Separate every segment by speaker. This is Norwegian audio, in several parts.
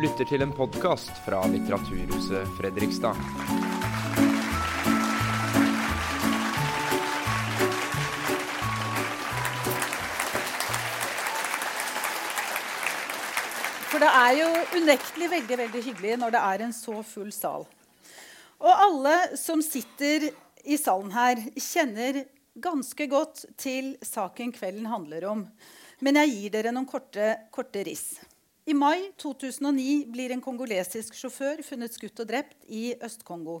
Speaker 1: lytter til en podkast fra Litteraturhuset Fredrikstad.
Speaker 2: For det er jo unektelig veldig, veldig hyggelig når det er en så full sal. Og alle som sitter i salen her, kjenner ganske godt til saken kvelden handler om. Men jeg gir dere noen korte, korte riss. I mai 2009 blir en kongolesisk sjåfør funnet skutt og drept i Øst-Kongo.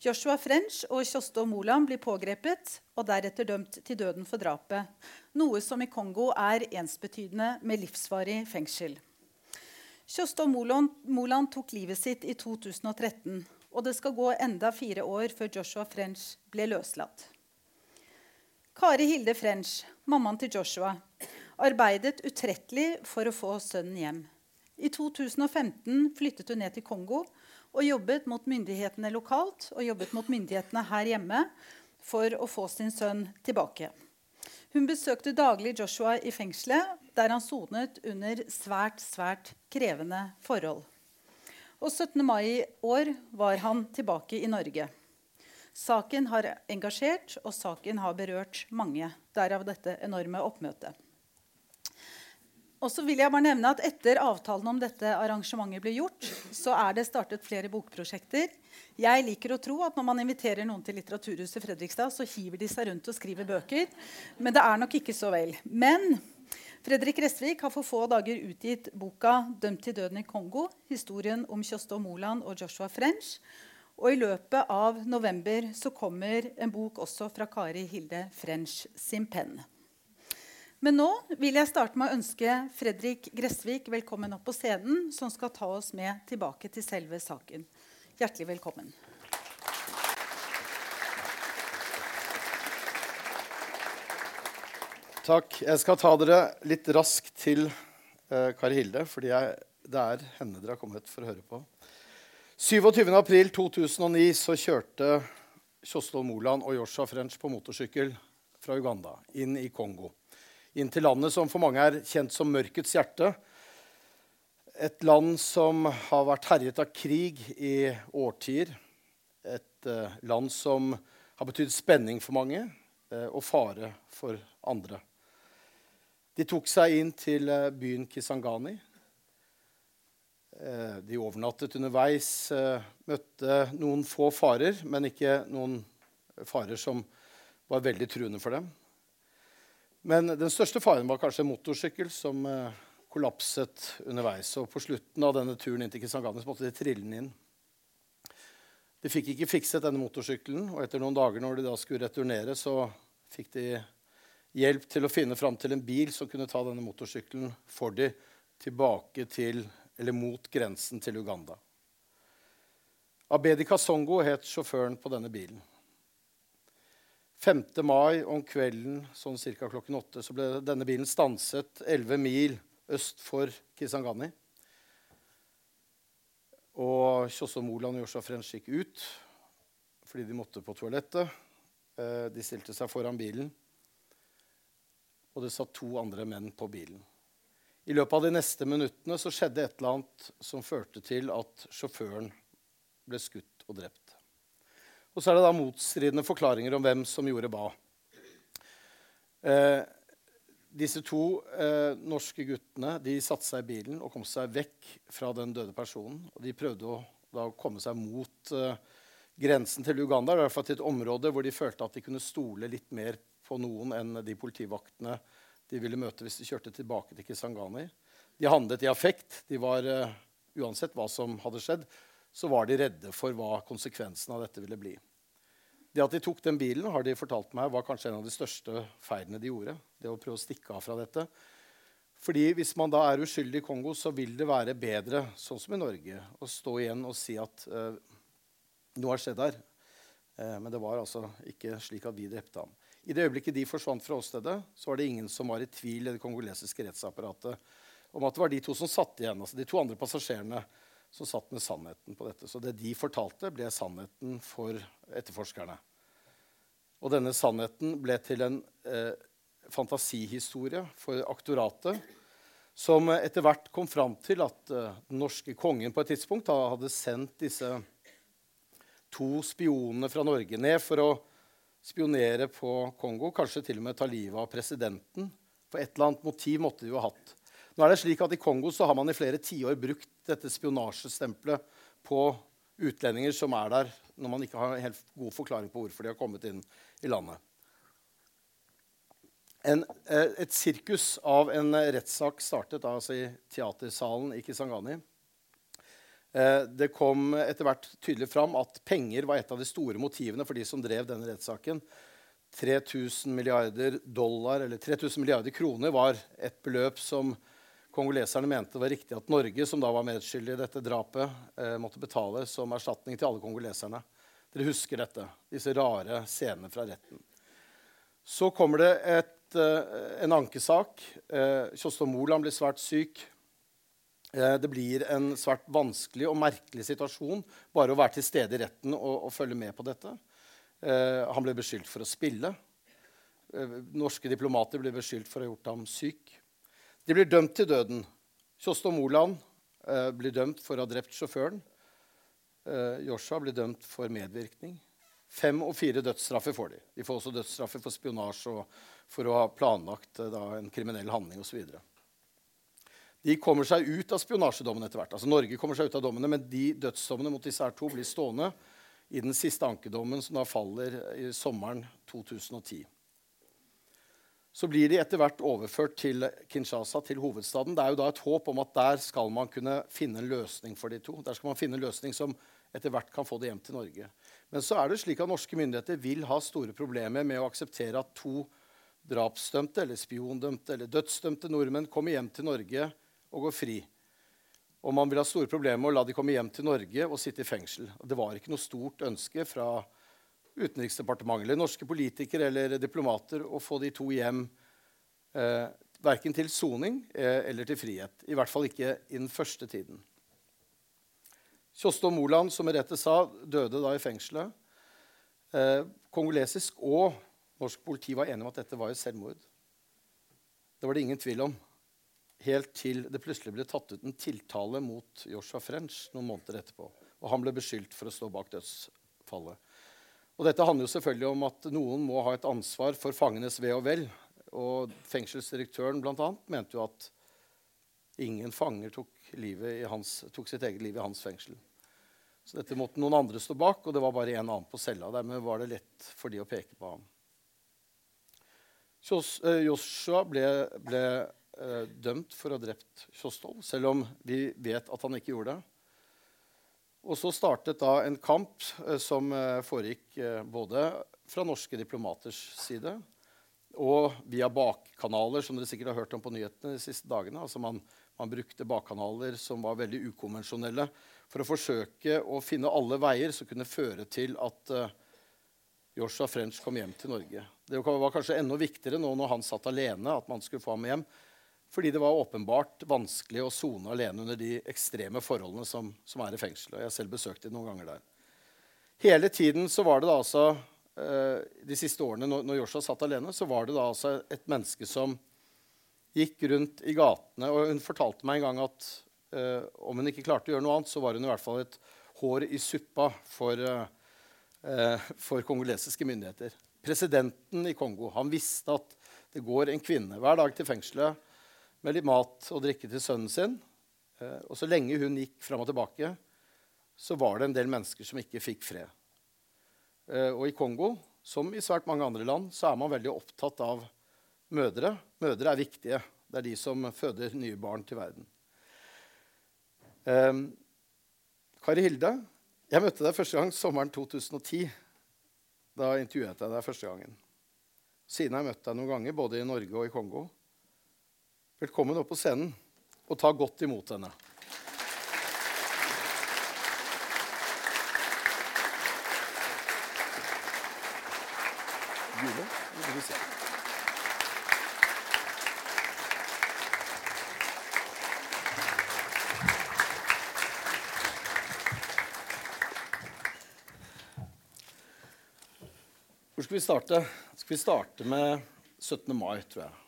Speaker 2: Joshua French og Kjosto Moland blir pågrepet og deretter dømt til døden for drapet, noe som i Kongo er ensbetydende med livsvarig fengsel. Kjosto Moland tok livet sitt i 2013, og det skal gå enda fire år før Joshua French ble løslatt. Kari Hilde French, mammaen til Joshua, arbeidet utrettelig for å få sønnen hjem. I 2015 flyttet hun ned til Kongo og jobbet mot myndighetene lokalt og jobbet mot myndighetene her hjemme for å få sin sønn tilbake. Hun besøkte daglig Joshua i fengselet, der han sonet under svært, svært krevende forhold. Og 17. mai i år var han tilbake i Norge. Saken har engasjert, og saken har berørt mange. Derav dette enorme oppmøtet. Og så vil jeg bare nevne at Etter avtalen om dette arrangementet ble gjort, så er det startet flere bokprosjekter. Jeg liker å tro at når man inviterer noen til Litteraturhuset Fredrikstad, så hiver de seg rundt og skriver bøker. Men det er nok ikke så vel. Men Fredrik Restvik har for få dager utgitt boka 'Dømt til døden i Kongo'. Historien om Kjostå Moland og Joshua French. Og i løpet av november så kommer en bok også fra Kari Hilde French sin penn. Men nå vil jeg starte med å ønske Fredrik Gressvik velkommen opp på scenen, som skal ta oss med tilbake til selve saken. Hjertelig velkommen.
Speaker 3: Takk. Jeg skal ta dere litt raskt til uh, Kari Hilde, fordi jeg, det er henne dere har kommet for å høre på. 27.4.2009 så kjørte Kjostol Moland og Joshua French på motorsykkel fra Uganda inn i Kongo inn til landet som for mange er kjent som mørkets hjerte. Et land som har vært herjet av krig i årtier. Et uh, land som har betydd spenning for mange uh, og fare for andre. De tok seg inn til uh, byen Kisangani. De overnattet underveis, møtte noen få farer, men ikke noen farer som var veldig truende for dem. Men den største faren var kanskje en motorsykkel som uh, kollapset underveis. Og på slutten av denne turen inn til Kisangani måtte de trille den inn. De fikk ikke fikset denne motorsykkelen, og etter noen dager når de da skulle returnere, så fikk de hjelp til å finne fram til en bil som kunne ta denne motorsykkelen for de tilbake til, eller mot grensen til Uganda. Abedi Kasongo het sjåføren på denne bilen. 5. mai om kvelden sånn ca. klokken åtte så ble denne bilen stanset 11 mil øst for Kisangani. Og Kjosso Moland og Joshua French gikk ut fordi de måtte på toalettet. Eh, de stilte seg foran bilen, og det satt to andre menn på bilen. I løpet av de neste minuttene så skjedde et eller annet som førte til at sjåføren ble skutt og drept. Og så er det da motstridende forklaringer om hvem som gjorde hva. Eh, disse to eh, norske guttene de satte seg i bilen og kom seg vekk fra den døde personen. Og de prøvde å da, komme seg mot eh, grensen til Uganda, i hvert fall til et område hvor de følte at de kunne stole litt mer på noen enn de politivaktene de ville møte hvis de kjørte tilbake til Kisangani. De handlet i affekt. De var, uh, uansett hva som hadde skjedd, så var de redde for hva konsekvensen av dette ville bli. Det at de tok den bilen, har de fortalt meg, var kanskje en av de største feilene de gjorde. Det å prøve å stikke av fra dette. Fordi Hvis man da er uskyldig i Kongo, så vil det være bedre, sånn som i Norge, å stå igjen og si at eh, noe har skjedd her. Eh, men det var altså ikke slik at vi drepte ham. I det øyeblikket de forsvant fra åstedet, så var det ingen som var i tvil i det kongolesiske rettsapparatet om at det var de to som satt igjen, altså de to andre passasjerene som satt med sannheten på dette. Så det de fortalte, ble sannheten for etterforskerne. Og denne sannheten ble til en eh, fantasihistorie for aktoratet som etter hvert kom fram til at eh, den norske kongen på et tidspunkt hadde sendt disse to spionene fra Norge ned for å spionere på Kongo, kanskje til og med ta livet av presidenten. For et eller annet motiv måtte de jo ha hatt. Nå er det slik at I Kongo så har man i flere tiår brukt dette spionasjestempelet på utlendinger som er der, når man ikke har en helt god forklaring på hvorfor de har kommet inn i landet. En, eh, et sirkus av en rettssak startet altså i teatersalen i Kisangani. Eh, det kom etter hvert tydelig fram at penger var et av de store motivene for de som drev denne rettssaken. 3000 milliarder dollar, eller 3000 milliarder kroner var et beløp som kongoleserne mente det var riktig at Norge, som da var medskyldig i dette drapet, eh, måtte betale som erstatning til alle kongoleserne. Dere husker dette, disse rare scenene fra retten. Så kommer det et, eh, en ankesak. Eh, Kjostov Moland blir svært syk. Eh, det blir en svært vanskelig og merkelig situasjon bare å være til stede i retten og, og følge med på dette. Han ble beskyldt for å spille. Norske diplomater ble beskyldt for å ha gjort ham syk. De blir dømt til døden. Kjostov Moland eh, blir dømt for å ha drept sjåføren. Eh, Joshua blir dømt for medvirkning. Fem og fire dødsstraffer får de. De får også dødsstraffer for spionasje og for å ha planlagt eh, da, en kriminell handling osv. De kommer seg ut av spionasjedommen etter hvert. Altså Norge kommer seg ut av dommene, Men de dødsdommene mot disse her to blir stående i den siste ankedommen, som da faller i sommeren 2010 så blir de etter hvert overført til Kinshasa, til hovedstaden. Det er jo da et håp om at der skal man kunne finne en løsning for de to. Der skal man finne en løsning som etter hvert kan få det hjem til Norge. Men så er det slik at norske myndigheter vil ha store problemer med å akseptere at to drapsdømte eller spiondømte eller dødsdømte nordmenn kommer hjem til Norge og går fri. Og man vil ha store problemer med å la de komme hjem til Norge og sitte i fengsel. Det var ikke noe stort ønske fra Utenriksdepartementet eller norske politikere eller diplomater å få de to hjem eh, verken til soning eh, eller til frihet. I hvert fall ikke i den første tiden. Kjostov Moland, som Merete sa, døde da i fengselet. Eh, kongolesisk og norsk politi var enige om at dette var et selvmord. Det var det ingen tvil om. Helt til det plutselig ble tatt ut en tiltale mot Joshua French noen måneder etterpå. Og han ble beskyldt for å stå bak dødsfallet. Og dette handler jo selvfølgelig om at noen må ha et ansvar for fangenes ve og vel. Og fengselsdirektøren bl.a. mente jo at ingen fanger tok, hans, tok, sitt eget liv i hans fengsel. Så dette måtte noen andre stå bak, og det var bare én annen på cella. Dermed var det lett for de å peke på ham. Eh, Joshua ble, ble eh, dømt for å ha drept Kjostol, selv om vi vet at han ikke gjorde det. Og så startet da en kamp eh, som eh, foregikk eh, både fra norske diplomaters side og via bakkanaler, som dere sikkert har hørt om på nyhetene de siste dagene. Altså man, man brukte bakkanaler som var veldig ukonvensjonelle, for å forsøke å finne alle veier som kunne føre til at uh, Joshua French kom hjem til Norge. Det var kanskje enda viktigere nå når han satt alene, at man skulle få ham hjem. Fordi det var åpenbart vanskelig å sone alene under de ekstreme forholdene som, som er i fengselet. Jeg har selv besøkt det noen ganger der. Hele tiden så var det da altså eh, De siste årene når, når Joshua satt alene, så var det da altså et menneske som gikk rundt i gatene. Og hun fortalte meg en gang at Uh, om hun ikke klarte å gjøre noe annet, så var hun i hvert fall et hår i suppa for, eh, for kongolesiske myndigheter. Presidenten i Kongo han visste at det går en kvinne hver dag til fengselet med litt mat og drikke til sønnen sin. Eh, og så lenge hun gikk fram og tilbake, så var det en del mennesker som ikke fikk fred. Eh, og i Kongo, som i svært mange andre land, så er man veldig opptatt av mødre. Mødre er viktige. Det er de som føder nye barn til verden. Um, Kari Hilde, jeg møtte deg første gang sommeren 2010. Da intervjuet jeg deg første gangen. Siden har jeg møtt deg noen ganger, både i Norge og i Kongo. Velkommen opp på scenen, og ta godt imot henne. Hvor skal vi starte? Skal vi starte med 17. mai, tror jeg.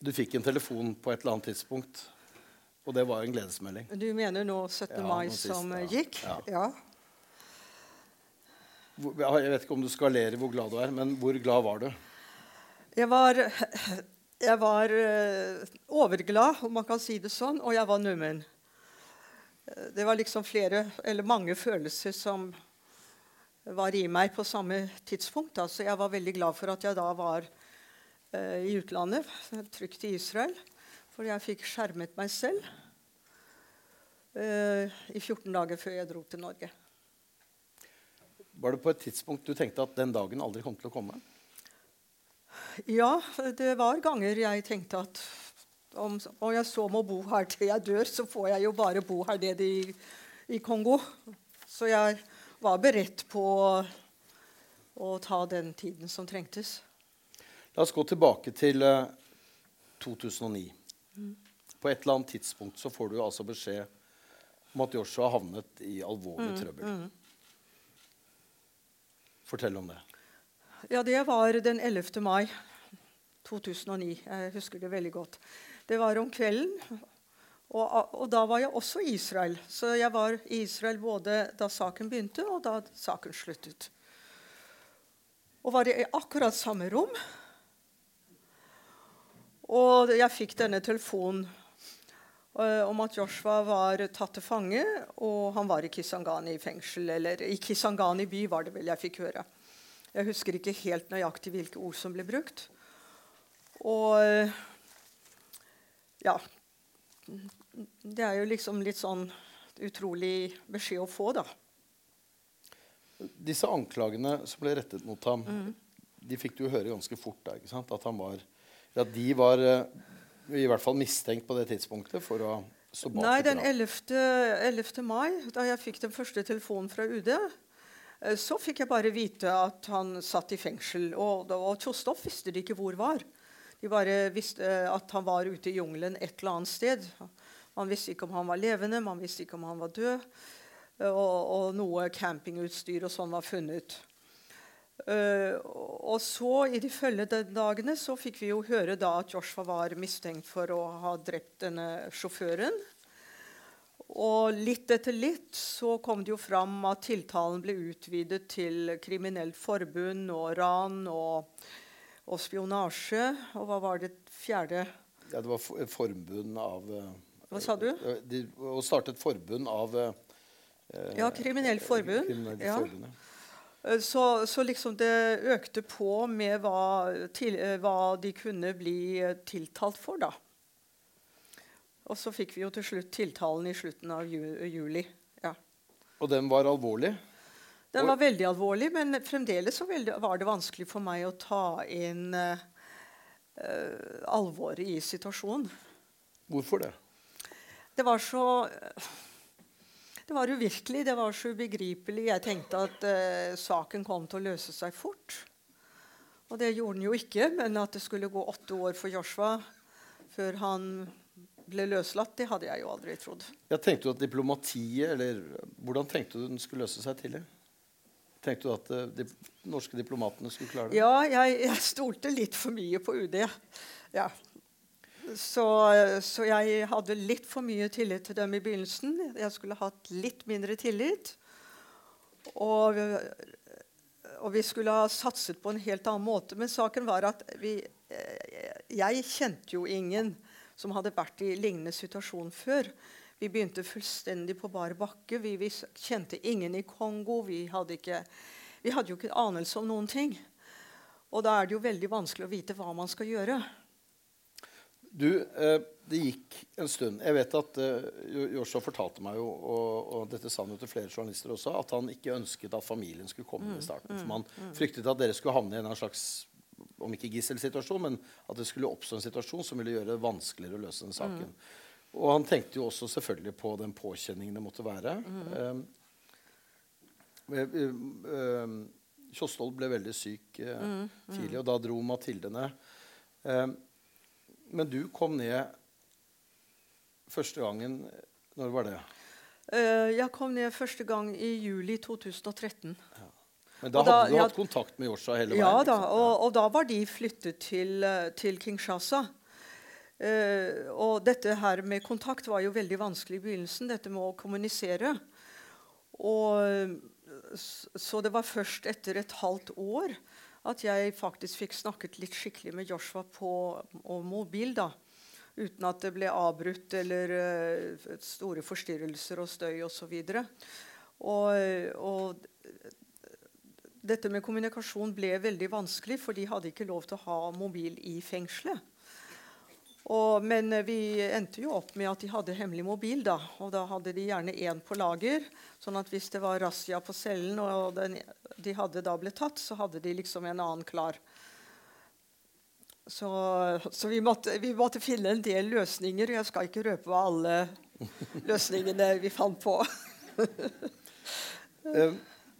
Speaker 3: Du fikk en telefon på et eller annet tidspunkt, og det var en gledesmelding.
Speaker 4: Du mener nå 17.
Speaker 3: Ja,
Speaker 4: mai
Speaker 3: sist,
Speaker 4: som eh,
Speaker 3: ja.
Speaker 4: gikk?
Speaker 3: Ja. Jeg vet ikke om du skalerer hvor glad du er, men hvor glad var du?
Speaker 4: Jeg var, jeg var eh, overglad, om man kan si det sånn, og jeg var nummen. Eh, Det var liksom flere, eller mange følelser som var i meg på samme tidspunkt. Så jeg var veldig glad for at jeg da var eh, i utlandet, trygt i Israel. For jeg fikk skjermet meg selv eh, i 14 dager før jeg dro til Norge.
Speaker 3: Var det på et tidspunkt du tenkte at den dagen aldri kom til å komme?
Speaker 4: Ja, det var ganger jeg tenkte at om, om jeg så må bo her til jeg dør, så får jeg jo bare bo her nede i, i Kongo. Så jeg var beredt på å ta den tiden som trengtes.
Speaker 3: La oss gå tilbake til eh, 2009. På et eller annet tidspunkt så får du altså beskjed om at Joshua har havnet i alvorlig trøbbel. Fortell om det.
Speaker 4: Ja, det var den 11. mai 2009. Jeg husker det veldig godt. Det var om kvelden, og, og da var jeg også i Israel. Så jeg var i Israel både da saken begynte, og da saken sluttet. Og var i akkurat samme rom. Og jeg fikk denne telefonen eh, om at Joshua var tatt til fange, og han var i Kisangani fengsel. Eller i Kisangani by, var det vel jeg fikk høre. Jeg husker ikke helt nøyaktig hvilke ord som ble brukt. Og eh, ja Det er jo liksom litt sånn utrolig beskjed å få, da.
Speaker 3: Disse anklagene som ble rettet mot ham, de fikk du høre ganske fort. da? At han var, ja, de var eh, i hvert fall mistenkt på det tidspunktet for å stå bak
Speaker 4: Nei, den 11. 11. mai, da jeg fikk den første telefonen fra UD, eh, så fikk jeg bare vite at han satt i fengsel. Og, og Tjostoff visste de ikke hvor var. De bare visste eh, at han var ute i jungelen et eller annet sted. Man visste ikke om han var levende, man visste ikke om han var død. Og, og noe campingutstyr og sånn var funnet. Eh, og så I de følgende dagene så fikk vi jo høre da at Joshua var mistenkt for å ha drept denne sjåføren. Og litt etter litt så kom det jo fram at tiltalen ble utvidet til kriminelt forbund og ran og, og spionasje. Og hva var det fjerde?
Speaker 3: Ja, det var for- forbund av eh,
Speaker 4: Hva sa du?
Speaker 3: eh, De, å starte et forbund av eh, eh,
Speaker 4: Ja, kriminelt forbund. Kriminell
Speaker 3: forbund, ja.
Speaker 4: Eh, Så, så liksom det økte på med hva, til, eh, hva de kunne bli eh, tiltalt for, da. Og så fikk vi jo til slutt tiltalen i slutten av juli. Ja.
Speaker 3: Og den var alvorlig.
Speaker 4: Den var veldig alvorlig, men fremdeles så var det vanskelig for meg å ta inn uh, alvoret i situasjonen.
Speaker 3: Hvorfor det?
Speaker 4: Det var så Det var uvirkelig, det var så ubegripelig. Jeg tenkte at eh, saken kom til å løse seg fort. Og det gjorde den jo ikke, men at det skulle gå åtte år for Joshua før han ble løslatt, det hadde jeg jo aldri trodd.
Speaker 3: Jeg tenkte du at diplomatiet, eller Hvordan tenkte du den skulle løse seg tidlig? Tenkte du at eh, de norske diplomatene skulle klare det?
Speaker 4: Ja, jeg, jeg stolte litt for mye på UD. Ja. Så, så jeg hadde litt for mye tillit til dem i begynnelsen. Jeg skulle hatt litt mindre tillit. Og, og vi skulle ha satset på en helt annen måte. Men saken var at vi, jeg kjente jo ingen som hadde vært i lignende situasjon før. Vi begynte fullstendig på bar bakke. Vi, vi kjente ingen i Kongo. Vi hadde, ikke, vi hadde jo ikke anelse om noen ting. Og da er det jo veldig vanskelig å vite hva man skal gjøre.
Speaker 3: Du, eh, det gikk en stund. Jeg vet at eh, Joshua fortalte meg jo, og, og dette sa han jo til flere journalister også, at han ikke ønsket at familien skulle komme i starten. For man fryktet at dere skulle havne i en slags om ikke gisselsituasjon, men at det skulle oppstå en situasjon som ville gjøre det vanskeligere å løse den saken. Og han tenkte jo også selvfølgelig på den påkjenningen det måtte være. Mm. Um, eh, Kjostolv ble veldig syk eh, tidlig, og da dro Mathilde ned. Eh, men du kom ned første gangen Når var det?
Speaker 4: Eh, jeg kom ned første gang i juli 2013.
Speaker 3: Men da
Speaker 4: da-
Speaker 3: hadde du
Speaker 4: ja,
Speaker 3: hatt kontakt med Yosha hele veien?
Speaker 4: Ja da,
Speaker 3: liksom.
Speaker 4: og, og da var de flyttet til, eh, til Kinshasa. Uh, og dette her med kontakt var jo veldig vanskelig i begynnelsen, dette med å kommunisere. Og, så det var først etter et halvt år at jeg faktisk fikk snakket litt skikkelig med Joshua på mobil. da, Uten at det ble avbrutt eller uh, store forstyrrelser og støy osv. Og, og dette med kommunikasjon ble veldig vanskelig, for de hadde ikke lov til å ha mobil i fengselet. Og, men vi endte jo opp med at de hadde hemmelig mobil. da, og Da hadde de gjerne én på lager. sånn at hvis det var razzia på cellen og den, de hadde da blitt tatt, så hadde de liksom en annen klar. Så, så vi, måtte, vi, måtte, finne en del løsninger. Jeg skal ikke røpe hva alle løsningene vi fant på.
Speaker 3: Eh,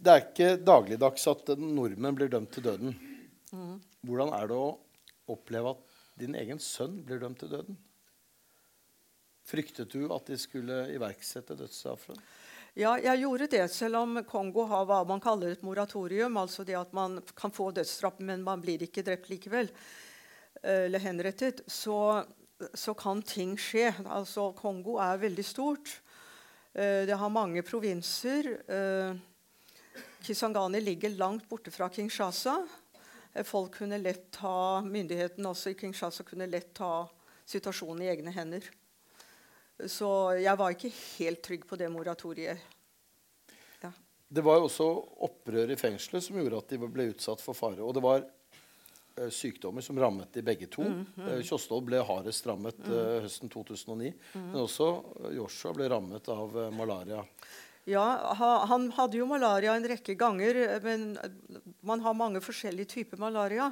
Speaker 3: det er ikke dagligdags at nordmenn blir dømt til døden. Mm. Hvordan er det å oppleve at din egen sønn blir dømt til døden. Fryktet du at de skulle iverksette dødsstraffen?
Speaker 4: Ja, jeg gjorde det, selv om Kongo har hva man kaller et moratorium. Altså det at man kan få dødsstraff, men man blir ikke drept likevel. Eh, eller henrettet. Så, så kan ting skje. Altså, Kongo er veldig stort. Eh, det har mange provinser. Eh, Kisangani ligger langt borte fra Kinshasa. Eh, folk kunne lett ta, Myndighetene også i Kinshasa kunne lett ta situasjonen i egne hender. Så jeg var ikke helt trygg på det moratoriet. Ja.
Speaker 3: Det var jo også opprør i fengselet som gjorde at de ble utsatt for fare. Og det var uh, sykdommer som rammet de begge to. Mm, mm. Uh, Kjosthold ble hardest rammet uh, høsten 2009. Mm. Men også Joshua ble rammet av malaria.
Speaker 4: Ja, Han hadde jo malaria en rekke ganger, men man har mange forskjellige typer malaria.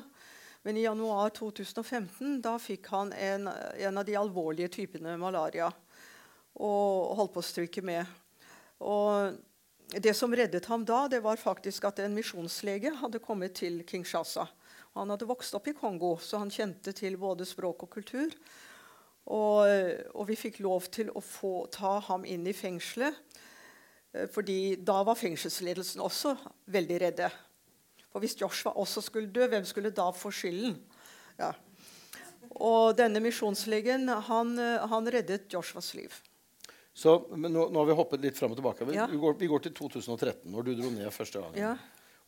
Speaker 4: Men i januar 2015 da fikk han en, en av de alvorlige typene malaria og holdt på å stryke med. Og det som reddet ham da, det var faktisk at en misjonslege hadde kommet til Kinshasa. Han hadde vokst opp i Kongo, så han kjente til både språk og kultur. Og, og vi fikk lov til å få, ta ham inn i fengselet fordi da var fengselsledelsen også veldig redde. For hvis Joshua også skulle dø, hvem skulle da få skylden? Ja. Og denne misjonslegen han, eh, han, reddet Joshuas liv.
Speaker 3: Så, men nå, nå, har vi hoppet litt fram og tilbake. Vi, ja. vi, går, vi, går, til 2013, når du dro ned første gangen ja.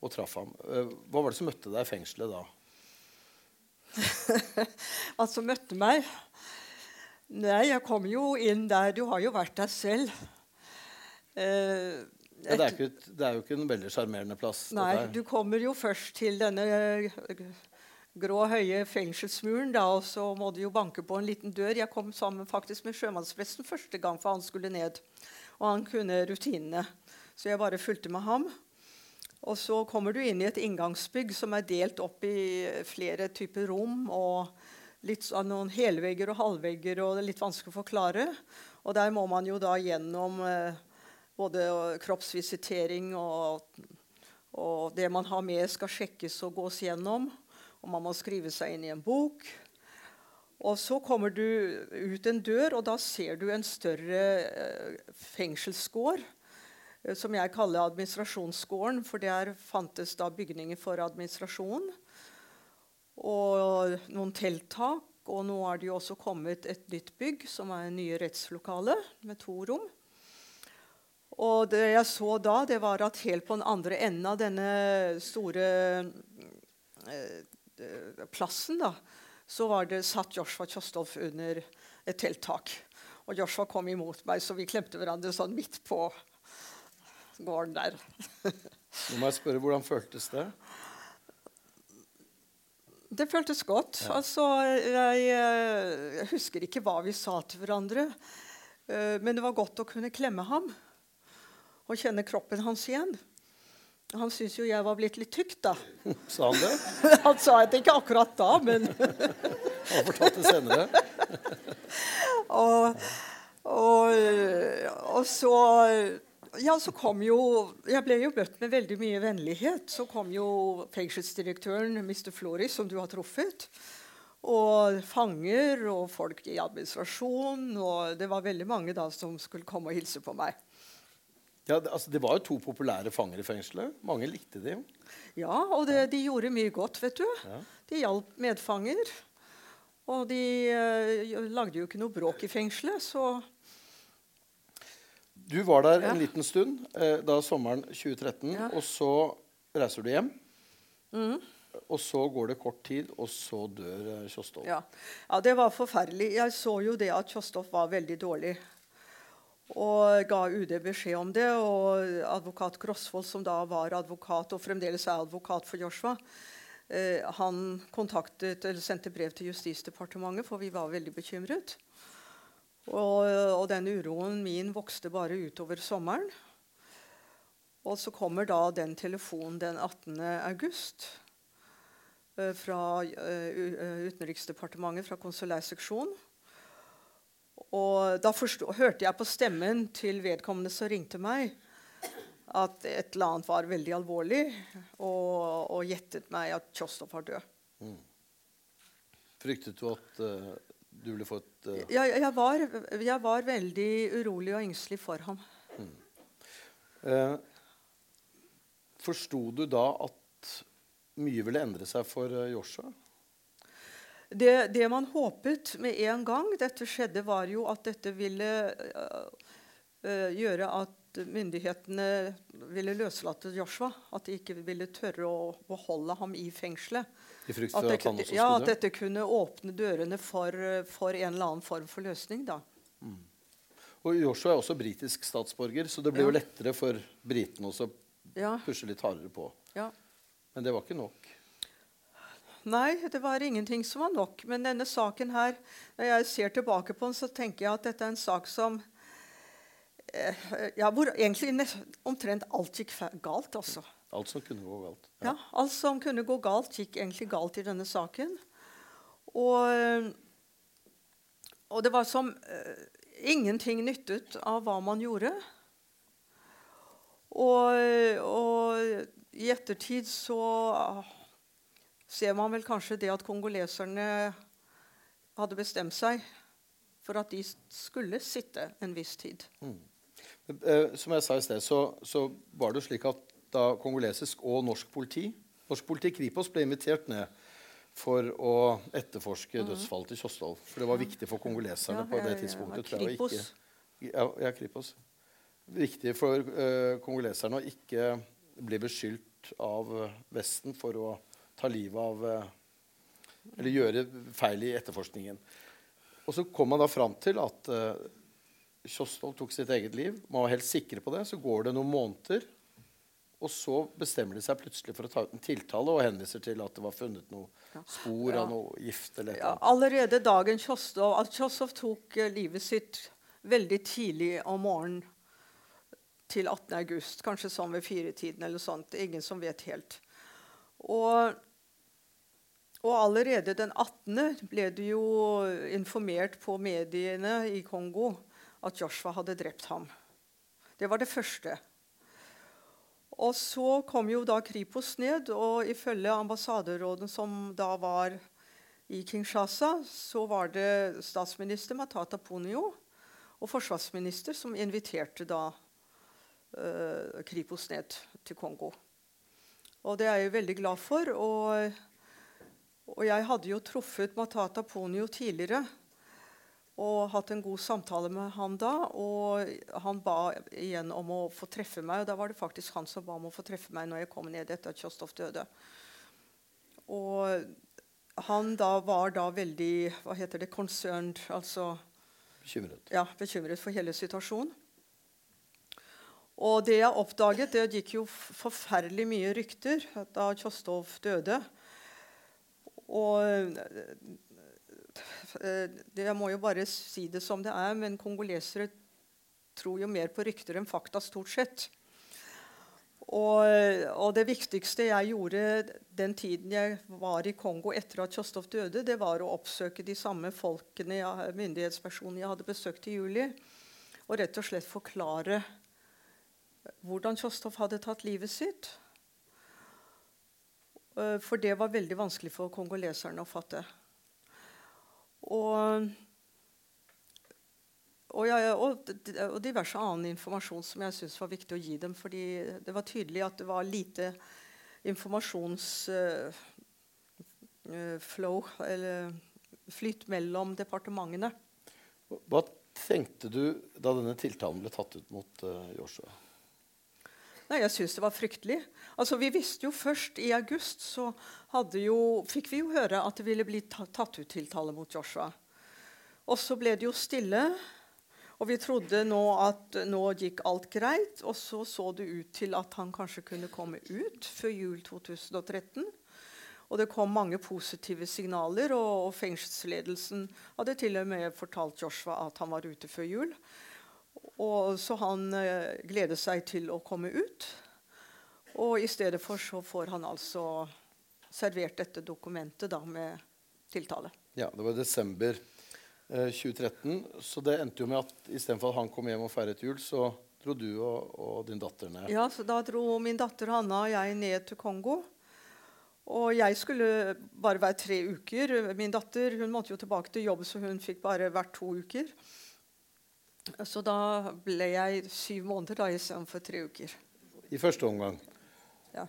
Speaker 3: og traff ham. Eh, hva var det som møtte deg i fengselet da?
Speaker 4: Hva som møtte meg? Nei, jeg kom jo inn der Du har jo vært der selv.
Speaker 3: Eh, ja, det, er ikke, det, er jo ikke en veldig sjarmerende plass.
Speaker 4: Nei, du kommer jo først til denne eh, grå, høye fengselsmuren, da, og så må du jo banke på en liten dør. Jeg kom sammen faktisk med sjømannspresten første gang, for han skulle ned. Og han kunne rutinene. Så jeg bare fulgte med ham. Og så kommer du inn i et inngangsbygg som er delt opp i flere typer rom. og litt noen helvegger og halvvegger, og det er litt vanskelig å forklare. Og der må man jo da gjennom eh, både kroppsvisitering og, og, det man har med, skal sjekkes og gås gjennom. Og man må skrive seg inn i en bok. Og så kommer du ut en dør, og da ser du en større eh, fengselsgård. Eh, som jeg kaller administrasjonsgården, for der fantes da bygninger for administrasjon. Og noen telttak. Og nå er det jo også kommet et nytt bygg, som er nye rettslokale med to rom. Og det jeg så da, det var at helt på den andre enden av denne store eh, plassen da, så var det satt Joshua Kjostolf under et telttak. Og Joshua kom imot meg, så vi klemte hverandre sånn midt på gården der.
Speaker 3: Nå må jeg spørre, Hvordan føltes det?
Speaker 4: Det føltes godt. Ja. Altså, jeg, jeg, husker ikke hva vi sa til hverandre, uh, men det var godt å kunne klemme ham og kjenne kroppen hans igjen. Han syntes jo jeg var blitt litt tykk, da.
Speaker 3: Sa han det?
Speaker 4: han sa det ikke akkurat da, men
Speaker 3: Han fortalte det senere.
Speaker 4: og, og, og, så Ja, så kom jo Jeg ble jo møtt med veldig mye vennlighet. Så kom jo fengselsdirektøren, Mr. Floris, som du har truffet. Og fanger og folk i administrasjon. Og det var veldig mange da som skulle komme og hilse på meg.
Speaker 3: Ja, det, altså, det var jo to populære fanger i fengselet. Mange likte de
Speaker 4: Ja, og det, de gjorde mye godt, vet du. Ja. De hjalp medfanger. Og de uh, lagde jo ikke noe bråk i fengselet, så
Speaker 3: Du var der
Speaker 4: Ja.
Speaker 3: en liten stund uh, da sommeren 2013,
Speaker 4: Ja.
Speaker 3: og så reiser du hjem.
Speaker 4: Mm.
Speaker 3: Og så går det kort tid, og så dør Kjostov. Kjostolv.
Speaker 4: ja. ja, det var forferdelig. Jeg så jo det at Kjostolv var veldig dårlig. Og ga UD beskjed om det. Og advokat Grosvold, som da var advokat og fremdeles er advokat for Joshua, eh, han kontaktet, eller sendte brev til Justisdepartementet, for vi var veldig bekymret. Og, og den uroen min vokste bare utover sommeren. Og så kommer da den telefonen den 18. august eh, fra eh, Utenriksdepartementet, fra konsulærseksjon. Og da forstod, hørte jeg på stemmen til vedkommende som ringte meg, at et eller annet var veldig alvorlig, og, og gjettet meg at Kjostov var død.
Speaker 3: Fryktet du at uh, du ville få et uh...
Speaker 4: Jeg, jeg, var, jeg var veldig urolig og engstelig for ham.
Speaker 3: eh, Forsto du da at mye ville endre seg for Joshua?
Speaker 4: Det, det man håpet med en gang dette skjedde, var jo at dette ville øh, gjøre at myndighetene ville løslate Joshua. At de ikke ville tørre å beholde ham i fengselet.
Speaker 3: I frykt for at han også
Speaker 4: ja, at dette kunne åpne dørene for, for en eller annen form for løsning. da.
Speaker 3: Og Joshua er også britisk statsborger, så det ble
Speaker 4: Ja.
Speaker 3: jo lettere for britene også å
Speaker 4: Ja,
Speaker 3: pushe litt hardere på.
Speaker 4: ja.
Speaker 3: Men det var ikke nok.
Speaker 4: Nei, det var ingenting som var nok. Men denne saken her, når jeg ser tilbake på den, så tenker jeg at dette er en sak som eh, ja, Hvor egentlig omtrent alt gikk galt, altså.
Speaker 3: Alt som kunne gå galt.
Speaker 4: Ja, Alt som kunne gå galt, gikk egentlig galt i denne saken. Og, og det var som eh, ingenting nyttet av hva man gjorde. Og, og i ettertid så ser man vel kanskje det at kongoleserne hadde bestemt seg for at de skulle sitte en viss tid.
Speaker 3: Mm. som jeg sa i sted, så, så var det slik at da kongolesisk og norsk politi Norsk politi Kripos ble invitert ned for å etterforske dødsfallet til Kjostolv. For det var viktig for kongoleserne.
Speaker 4: Ja,
Speaker 3: på det tidspunktet.
Speaker 4: ja. Kripos.
Speaker 3: Ikke, ja, ja, Kripos. Viktig for uh, kongoleserne å ikke bli beskyldt av eh, Vesten for å ta livet av eh, Eller gjøre feil i etterforskningen. Og så kom man da fram til at uh, Kjostolv tok sitt eget liv. Man var helt sikre på det. Så går det noen måneder, og så bestemmer de seg plutselig for å ta ut en tiltale og henviser til at det var funnet noe spor
Speaker 4: Ja.
Speaker 3: av noe gift eller et
Speaker 4: Ja, allerede dagen Kjostov, at Kjostov tok eh, livet sitt veldig tidlig om morgenen til 18. august. Kanskje sånn ved firetiden eller sånt. Ingen som vet helt. Og, og allerede den 18. ble det jo informert på mediene i Kongo at Joshua hadde drept ham. Det var det første. Og så kom jo da Kripos ned, og ifølge ambassaderåden som da var i Kinshasa, så var det statsminister Matata Ponyo og forsvarsminister som inviterte da eh, Kripos ned til Kongo. Og det er jeg veldig glad for. Og, og jeg hadde jo truffet Matata Ponio tidligere og hatt en god samtale med han da. Og han ba igjen om å få treffe meg, og da var det faktisk han som ba om å få treffe meg når jeg kom ned etter at Kjostov døde. Og han da var da veldig hva heter det, concerned, altså
Speaker 3: Bekymret.
Speaker 4: ja, bekymret for hele situasjonen. Og det jeg oppdaget, det gikk jo forferdelig mye rykter da Kjostov døde. Og eh, Jeg må jo bare si det som det er, men kongolesere tror jo mer på rykter enn fakta, stort sett. Og, og det viktigste jeg gjorde den tiden jeg var i Kongo etter at Kjostov døde, det var å oppsøke de samme folkene, myndighetspersonene jeg hadde besøkt i juli, og rett og slett forklare hvordan Kjostov hadde tatt livet sitt. Eh, For det var veldig vanskelig for kongoleserne å fatte. Og, og, jeg, og, og diverse annen informasjon som jeg syntes var viktig å gi dem. fordi det var tydelig at det var lite informasjonsflow eller flyt mellom departementene.
Speaker 3: Hva tenkte du da denne tiltalen ble tatt ut mot uh, Joshua?
Speaker 4: Nei, Jeg syns det var fryktelig. Altså, Vi visste jo først i august så jo, fikk vi jo høre at det ville bli tatt ut tiltale mot Joshua. Og så ble det jo stille. Og vi trodde nå at nå gikk alt greit, og så så det ut til at han kanskje kunne komme ut før jul 2013. Og det kom mange positive signaler, og, og fengselsledelsen hadde til og med fortalt Joshua at han var ute før jul. Og så han eh, gleder seg til å komme ut. Og i stedet for så får han altså servert dette dokumentet da med tiltale.
Speaker 3: Ja, det var desember eh, 2013. Så det endte jo med at istedenfor at han kom hjem og feiret jul, så dro du og, og, din datter ned.
Speaker 4: Ja, så da dro min datter Hanna og jeg ned til Kongo. Og jeg skulle bare være tre uker. Min datter hun måtte jo tilbake til jobb, så hun fikk bare vært to uker. Så da ble jeg syv måneder da istedenfor tre uker.
Speaker 3: I første omgang?
Speaker 4: Ja.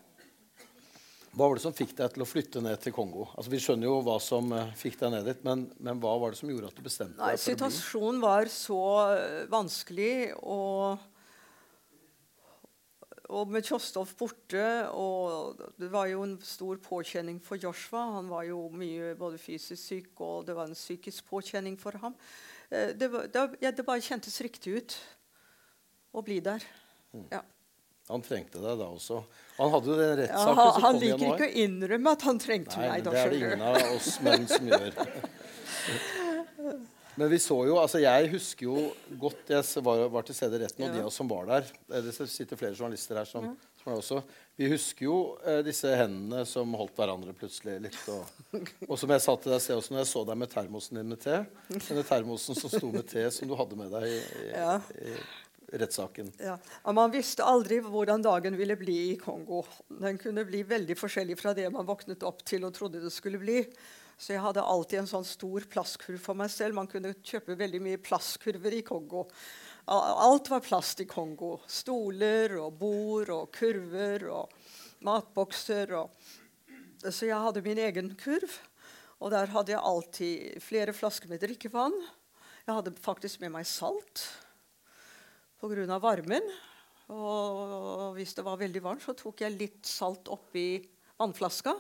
Speaker 3: Hva var det som fikk deg til å flytte ned til Kongo? Altså, vi skjønner jo hva som uh, fikk deg ned dit, men, men, hva var det som gjorde at du bestemte
Speaker 4: Nei,
Speaker 3: deg for?
Speaker 4: Situasjonen var så uh, vanskelig, og, og med Kjostolf borte og Det var jo en stor påkjenning for Joshua. Han var jo mye både fysisk syk, og det var en psykisk påkjenning for ham. Uh, det, var, det, ja, det bare kjentes riktig ut å bli der. Mm. Ja.
Speaker 3: Han trengte deg da også. Han hadde jo den rettssaken
Speaker 4: ja, han, han liker ikke å innrømme at han trengte
Speaker 3: Nei,
Speaker 4: meg.
Speaker 3: Da, det er det ingen av oss menn som gjør. Men vi så jo, altså jeg husker jo godt Jeg var, var til stede i retten, og ja. de av oss som var der Det sitter flere journalister her som, ja. som er også. Vi husker jo eh, disse hendene som holdt hverandre plutselig litt. Og, og som jeg sa til deg også når jeg så deg med termosen din med te. Denne termosen som sto med te som du hadde med deg i, i, ja. i rettssaken.
Speaker 4: Ja. Man visste aldri hvordan dagen ville bli i Kongo. Den kunne bli veldig forskjellig fra det man våknet opp til og trodde det skulle bli. Så jeg hadde alltid en sånn stor plastkurv for meg selv. Man kunne kjøpe veldig mye plastkurver i Kongo. Alt var plast i Kongo. Stoler og bord og kurver og matbokser. Og så jeg hadde min egen kurv. Og der hadde jeg alltid flere flasker med drikkevann. Jeg hadde faktisk med meg salt pga. varmen. Og hvis det var veldig varmt, så tok jeg litt salt oppi vannflaska.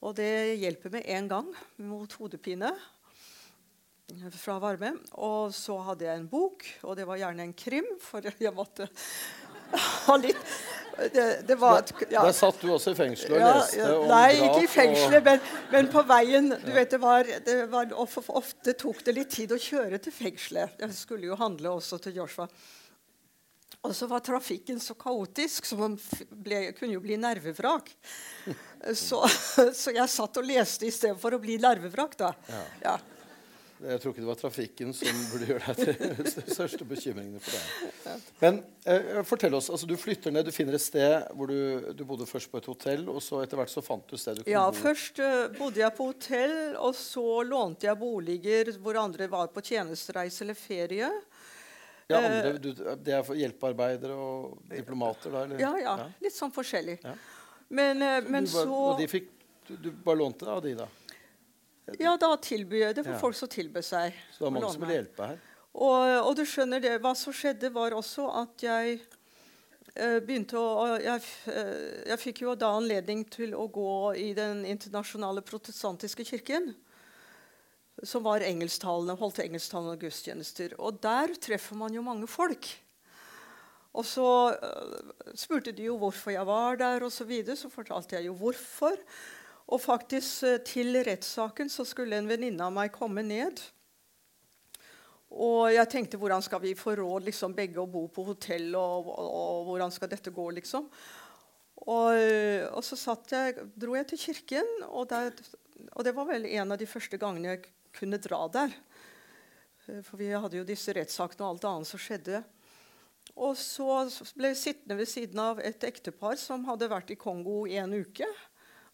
Speaker 4: Og det hjelper med en gang mot hodepine fra varme. Og så hadde jeg en bok, og det var gjerne en krim, for jeg måtte ha litt det, det var,
Speaker 3: ja. Der satt du også i fengselet og ja, leste om
Speaker 4: Nei, ikke i fengselet, men, men, på veien. Du vet, det var, det var, Ofte tok det litt tid å kjøre til fengselet. Jeg skulle jo handle også til Joshua. Og så var trafikken så kaotisk, så man ble, kunne jo bli nervevrak. Så, så, jeg satt og leste istedenfor å bli nervevrak, da. Ja.
Speaker 3: Jeg tror ikke det var trafikken som burde gjøre deg til de største bekymringene for deg. Men eh, fortell oss, altså Du flytter ned, du finner et sted hvor du, du, bodde først på et hotell, og så etter hvert så fant du sted du
Speaker 4: kunne ja, bo? Ja, først uh, bodde jeg på hotell, og så lånte jeg boliger hvor andre var på tjenestereise eller ferie.
Speaker 3: Ja, andre, du, Det er for hjelpearbeidere og diplomater? Da,
Speaker 4: ja, ja, ja, Litt sånn forskjellig. Ja. Men, uh, men
Speaker 3: bare,
Speaker 4: så
Speaker 3: Og de fikk, du, du bare lånte det av de, da?
Speaker 4: Ja, da tilbyr det for folk som tilbød seg.
Speaker 3: Så det var mange som ville hjelpe her?
Speaker 4: Og, og, du skjønner det, hva som skjedde, var også at jeg uh, begynte å jeg, jeg, fikk jo da anledning til å gå i Den internasjonale protestantiske kirken. Som var engelsktalende, holdt engelsktalende gudstjenester. Og der treffer man jo mange folk. Og så uh, spurte de jo hvorfor jeg var der, og så, videre, så fortalte jeg jo hvorfor. Og faktisk uh, til rettssaken så skulle en venninne av meg komme ned. Og jeg tenkte hvordan skal vi få råd liksom, begge å bo på hotell, og, og, og hvordan skal dette gå, liksom. Og, eh, og så jeg, dro jeg til kirken, og, der, og, det var vel en av de første gangene jeg kunne dra der. Eh, for vi hadde jo disse rettssakene og alt annet som skjedde. Og så ble jeg sittende ved siden av et ektepar som hadde vært i Kongo i en uke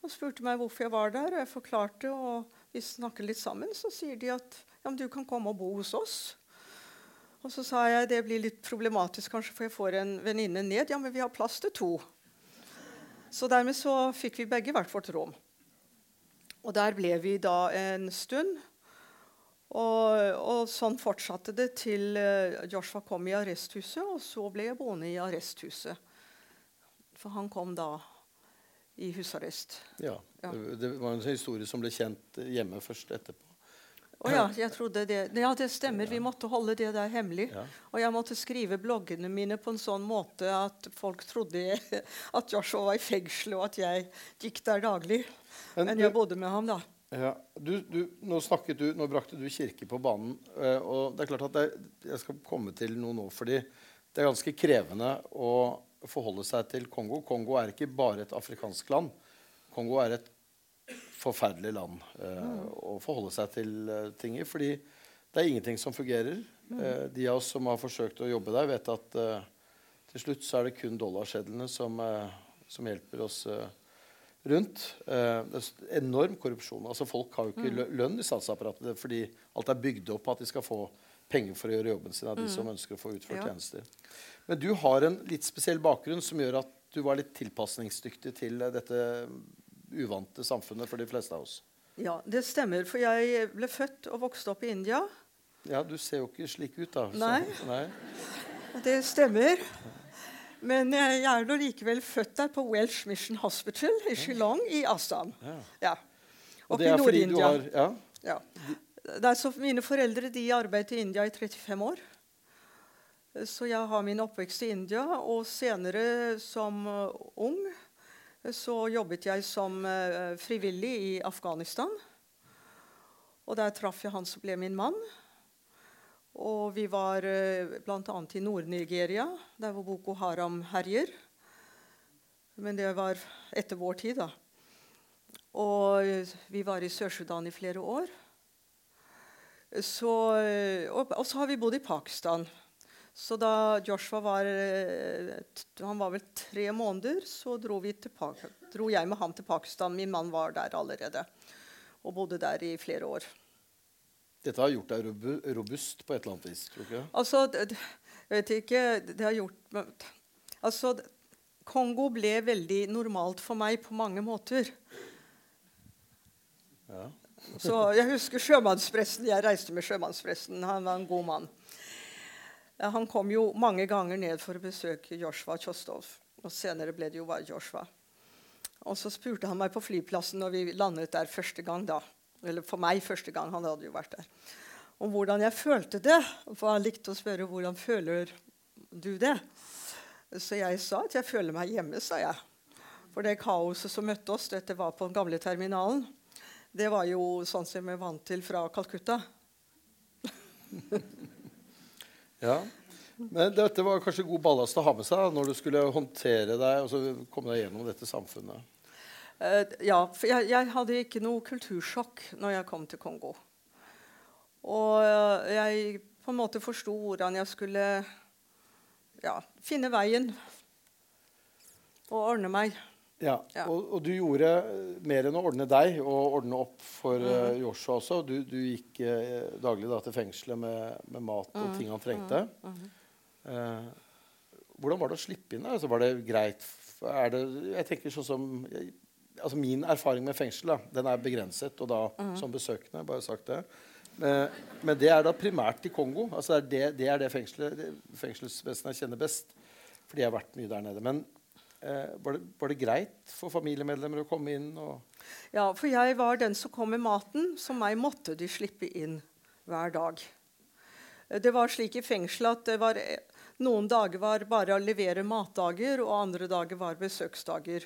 Speaker 4: og spurte meg hvorfor jeg var der. og Jeg forklarte, og vi snakket litt sammen. Så sier de at ja, du kan komme og bo hos oss. Og så sa jeg det blir litt problematisk, kanskje, for jeg får en venninne ned. Ja, men vi har plass til to. Så dermed så fikk vi begge hvert vårt rom. Og der ble vi da en stund. Og, og sånn fortsatte det til eh, Joshua kom i arresthuset, og så ble jeg boende i arresthuset. For han kom da i husarrest.
Speaker 3: Ja.
Speaker 4: Ja.
Speaker 3: Det, var en historie som ble kjent hjemme først etterpå.
Speaker 4: Å ja, jeg trodde det. Ja, det stemmer. Vi måtte holde det der hemmelig.
Speaker 3: Ja.
Speaker 4: Og jeg måtte skrive bloggene mine på en sånn måte at folk trodde at Joshua var i fengsel, og at jeg gikk der daglig.
Speaker 3: Men
Speaker 4: Men jeg bodde med ham, da.
Speaker 3: Ja, du, du, nå, snakket du, nå brakte du kirke på banen. eh, og det er klart at jeg, Jeg skal komme til noe nå, fordi det er ganske krevende å forholde seg til Kongo. Kongo er ikke bare et afrikansk land. Kongo er et forferdelig land eh, å forholde seg til uh, ting i. Fordi det er ingenting som fungerer. Eh, de av oss som har forsøkt å jobbe der, vet at eh, til slutt så er det kun dollarsedlene som, eh, som hjelper oss eh, rundt. Eh, enorm korrupsjon. Altså Folk har jo ikke lønn i statsapparatet fordi alt er bygd opp på at de skal få penger for å gjøre jobben sin av de som ønsker å få utført
Speaker 4: Ja.
Speaker 3: tjenester. Men du har en litt spesiell bakgrunn som gjør at du var litt tilpasningsdyktig til eh, dette uvante samfunnet for de fleste av oss.
Speaker 4: Ja, det stemmer. For jeg ble født og vokste opp i India.
Speaker 3: Ja, du ser jo ikke slik ut, da. Så-
Speaker 4: Nei.
Speaker 3: nei.
Speaker 4: Det stemmer. Men jeg er nå likevel født der på Welsh Mission Hospital i Shillong i Assam.
Speaker 3: Ja.
Speaker 4: Ja.
Speaker 3: Og det er fordi du har ja,
Speaker 4: Ja. Det er så mine foreldre de arbeidet i India i 35 år. Så jeg har min oppvekst i India. Og senere, som eh, ung, så jobbet jeg som eh, frivillig i Afghanistan. Og der traff jeg han som ble min mann. Og vi var uh, bl.a. i Nord-Nigeria, der hvor Boko Haram herjer. Men det var etter vår tid, da. Og eh, vi var i Sør-Sudan i flere år. Så, eh, og, og så har vi bodd i Pakistan. Så da Joshua var eh, Han var vel tre måneder, så dro, til dro jeg med ham til Pakistan. Min mann var der allerede og bodde der i flere år.
Speaker 3: Dette har gjort deg robust på et eller annet vis, tror ikke?
Speaker 4: Altså, jeg vet ikke Det har gjort Altså, Kongo ble veldig normalt for meg på mange måter.
Speaker 3: Ja.
Speaker 4: Så jeg husker sjømannspresten. Jeg reiste med sjømannspresten. Han var en god mann. Han kom jo mange ganger ned for å besøke Joshua Kjostov. Og senere ble det jo bare Joshua. Og så spurte han meg på flyplassen når vi landet der første gang. da. Eller for meg første gang. Han hadde jo vært der. Om hvordan jeg følte det. For han likte å spørre hvordan føler du det. Så jeg sa at jeg føler meg hjemme, sa jeg. For det kaoset som møtte oss, dette var på den gamle terminalen, det var jo sånn som vi er vant til fra Calcutta.
Speaker 3: Ja. Men dette var kanskje god ballast å ha med seg når du skulle håndtere deg og komme deg gjennom dette samfunnet.
Speaker 4: Eh, ja, for jeg, jeg hadde ikke noe kultursjokk når jeg kom til Kongo. Og eh, jeg på en måte forsto hvordan jeg skulle ja, finne veien og ordne meg.
Speaker 3: Ja,
Speaker 4: Ja.
Speaker 3: Og, og du gjorde mer enn å ordne deg og ordne opp for eh, Joshua også. Du, du gikk eh, daglig da, til fengselet med, med mat og ting han trengte. Eh, hvordan var det å slippe inn? Altså, var det greit? Er det, jeg tenker sånn som jeg, altså Min erfaring med fengsel da, den er begrenset, og da som besøkende. bare sagt det. Men, men det er da primært i Kongo. Altså det, er det, det er det fengselet, fengselsvesenet jeg kjenner best. Fordi jeg har vært mye der nede. Men eh, var, det, var det greit for familiemedlemmer å komme inn?
Speaker 4: Ja, for jeg var den som kom med maten. Så meg måtte de slippe inn hver dag. Eh, Det var slik i fengselet at det var, eh, noen dager var bare å levere matdager, og andre dager var besøksdager.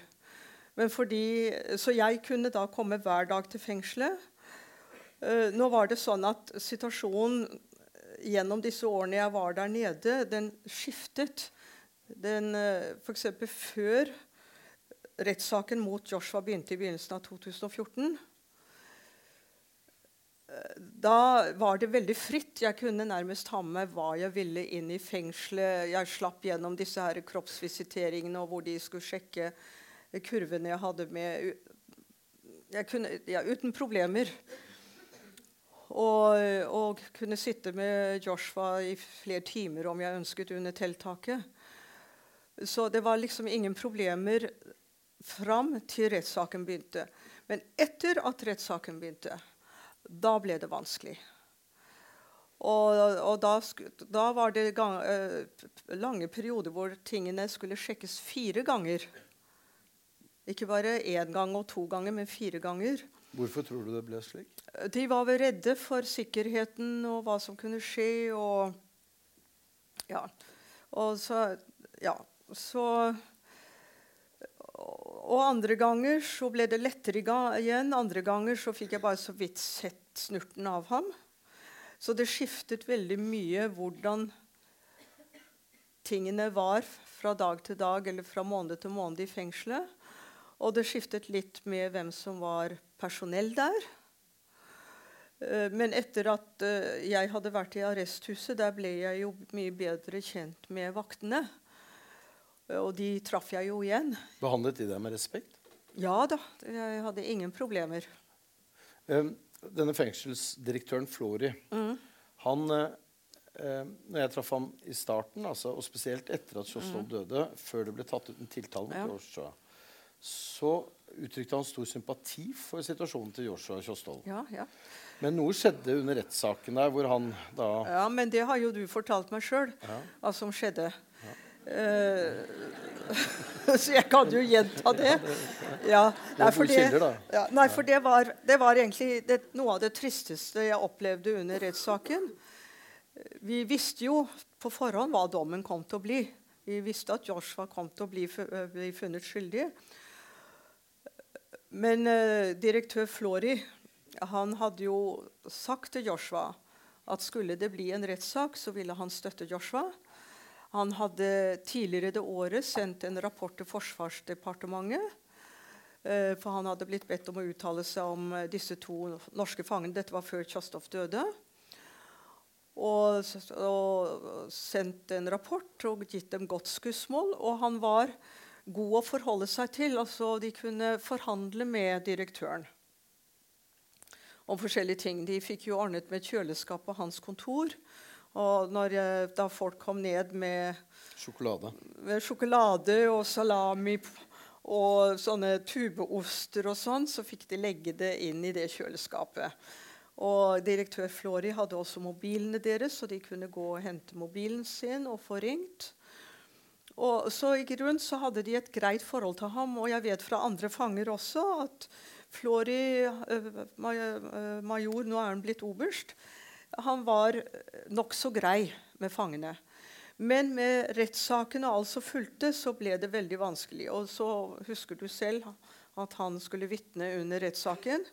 Speaker 4: Fordi, så jeg kunne da komme hver dag til fengselet. Uh, Nå var det sånn at situasjonen eh, gjennom disse årene jeg var der nede, den skiftet. Den, uh, for eksempel før rettssaken mot Joshua begynte i begynnelsen av 2014. eh, Da var det veldig fritt. Jeg kunne nærmest ha med hva jeg ville inn i fengselet. Jeg slapp gjennom disse her kroppsvisiteringene og hvor de skulle sjekke kurvene jeg hadde med. Jeg kunne, ja, uten problemer. Og, og kunne sitte med Joshua i flere timer om jeg ønsket under telttaket. Så det var liksom ingen problemer fram til rettssaken begynte. Men etter at rettssaken begynte, da ble det vanskelig. Og, og da, da, var det gang, uh, lange perioder hvor tingene skulle sjekkes fire ganger. Ikke bare én gang og to ganger, men fire ganger.
Speaker 3: Hvorfor tror du det ble slik?
Speaker 4: De var vel redde for sikkerheten og hva som kunne skje. Og, ja. og så, ja, så og andre ganger så ble det lettere igjen. Andre ganger så fikk jeg bare så vidt sett snurten av ham. Så det skiftet veldig mye hvordan tingene var fra dag til dag eller fra måned til måned i fengselet. Og det skiftet litt med hvem som var personell der. Eh, men etter at eh, jeg hadde vært i arresthuset, der ble jeg jo mye bedre kjent med vaktene. Og de traff jeg jo igjen.
Speaker 3: Behandlet de deg med respekt?
Speaker 4: Ja da. Jeg hadde ingen problemer.
Speaker 3: Denne fengselsdirektøren Flori, mm. han når jeg traff ham i starten, altså, og spesielt etter at Kjostov mm. døde, før det ble tatt ut en tiltale mot ja. Joshua, så uttrykte han stor sympati for situasjonen til Joshua Kjostol.
Speaker 4: Ja, ja.
Speaker 3: Men noe skjedde under rettssaken der hvor han da
Speaker 4: Ja, men det har jo du fortalt meg sjøl, hva som skjedde. Uh, så jeg kan jo gjenta det. Ja, nei, for det, ja, nei, for det var, det var egentlig det, noe av det tristeste jeg opplevde under rettssaken. Vi visste jo på forhånd hva dommen kom til å bli. Vi visste at Joshua kom til å bli, bli funnet skyldig. Men uh, direktør Flori han hadde jo sagt til Joshua at skulle det bli en rettssak, så ville han støtte Joshua. Han hadde tidligere det året sendt en rapport til Forsvarsdepartementet. Eh, for han hadde blitt bedt om å uttale seg om eh, disse to norske fangene. Dette var før Tjostov døde. Og, og, sendt en rapport og gitt dem godt skussmål. Og han var god å forholde seg til. altså De kunne forhandle med direktøren om forskjellige ting. De fikk jo ordnet med kjøleskap på hans kontor. Og når, da folk kom ned med
Speaker 3: sjokolade.
Speaker 4: med sjokolade og salami og sånne tubeoster og sånn, så fikk de legge det inn i det kjøleskapet. Og direktør Flori hadde også mobilene deres, så de kunne gå og hente mobilen sin og få ringt. Og så i grunn så hadde de et greit forhold til ham, og jeg vet fra andre fanger også at Flori, eh, eh, major, nå er han blitt oberst, han var nokså grei med fangene. Men med rettssaken og alt som fulgte, så ble det veldig vanskelig. Og så husker du selv at han skulle vitne under rettssaken.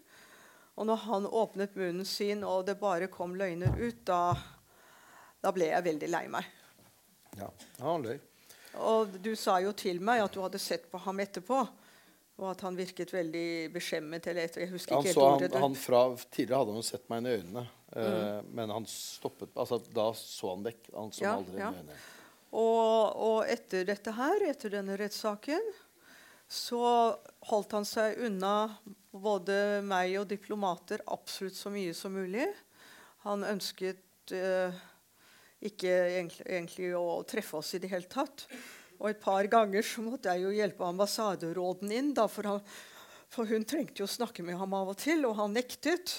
Speaker 4: Og når han åpnet munnen sin, og det bare kom løgner ut, da, da ble jeg veldig lei meg.
Speaker 3: Ja, han løy.
Speaker 4: Og du sa jo til meg at du hadde sett på ham etterpå. Og at han virket veldig beskjemmet. eller etter, jeg husker ikke helt
Speaker 3: ordet. Han, han fra, tidligere hadde han sett meg inn i øynene, mm. uh, men han stoppet altså, Da så han vekk. Han så ja, aldri ja. inn i øynene.
Speaker 4: Og, og, etter dette her, etter denne rettssaken, så holdt han seg unna både meg og diplomater absolutt så mye som mulig. Han ønsket uh, ikke egentlig, egentlig å treffe oss i det hele tatt. Og et par ganger så måtte jeg jo hjelpe ambassaderåden inn, da, for, han, for, hun trengte jo snakke med ham av og til, og han nektet.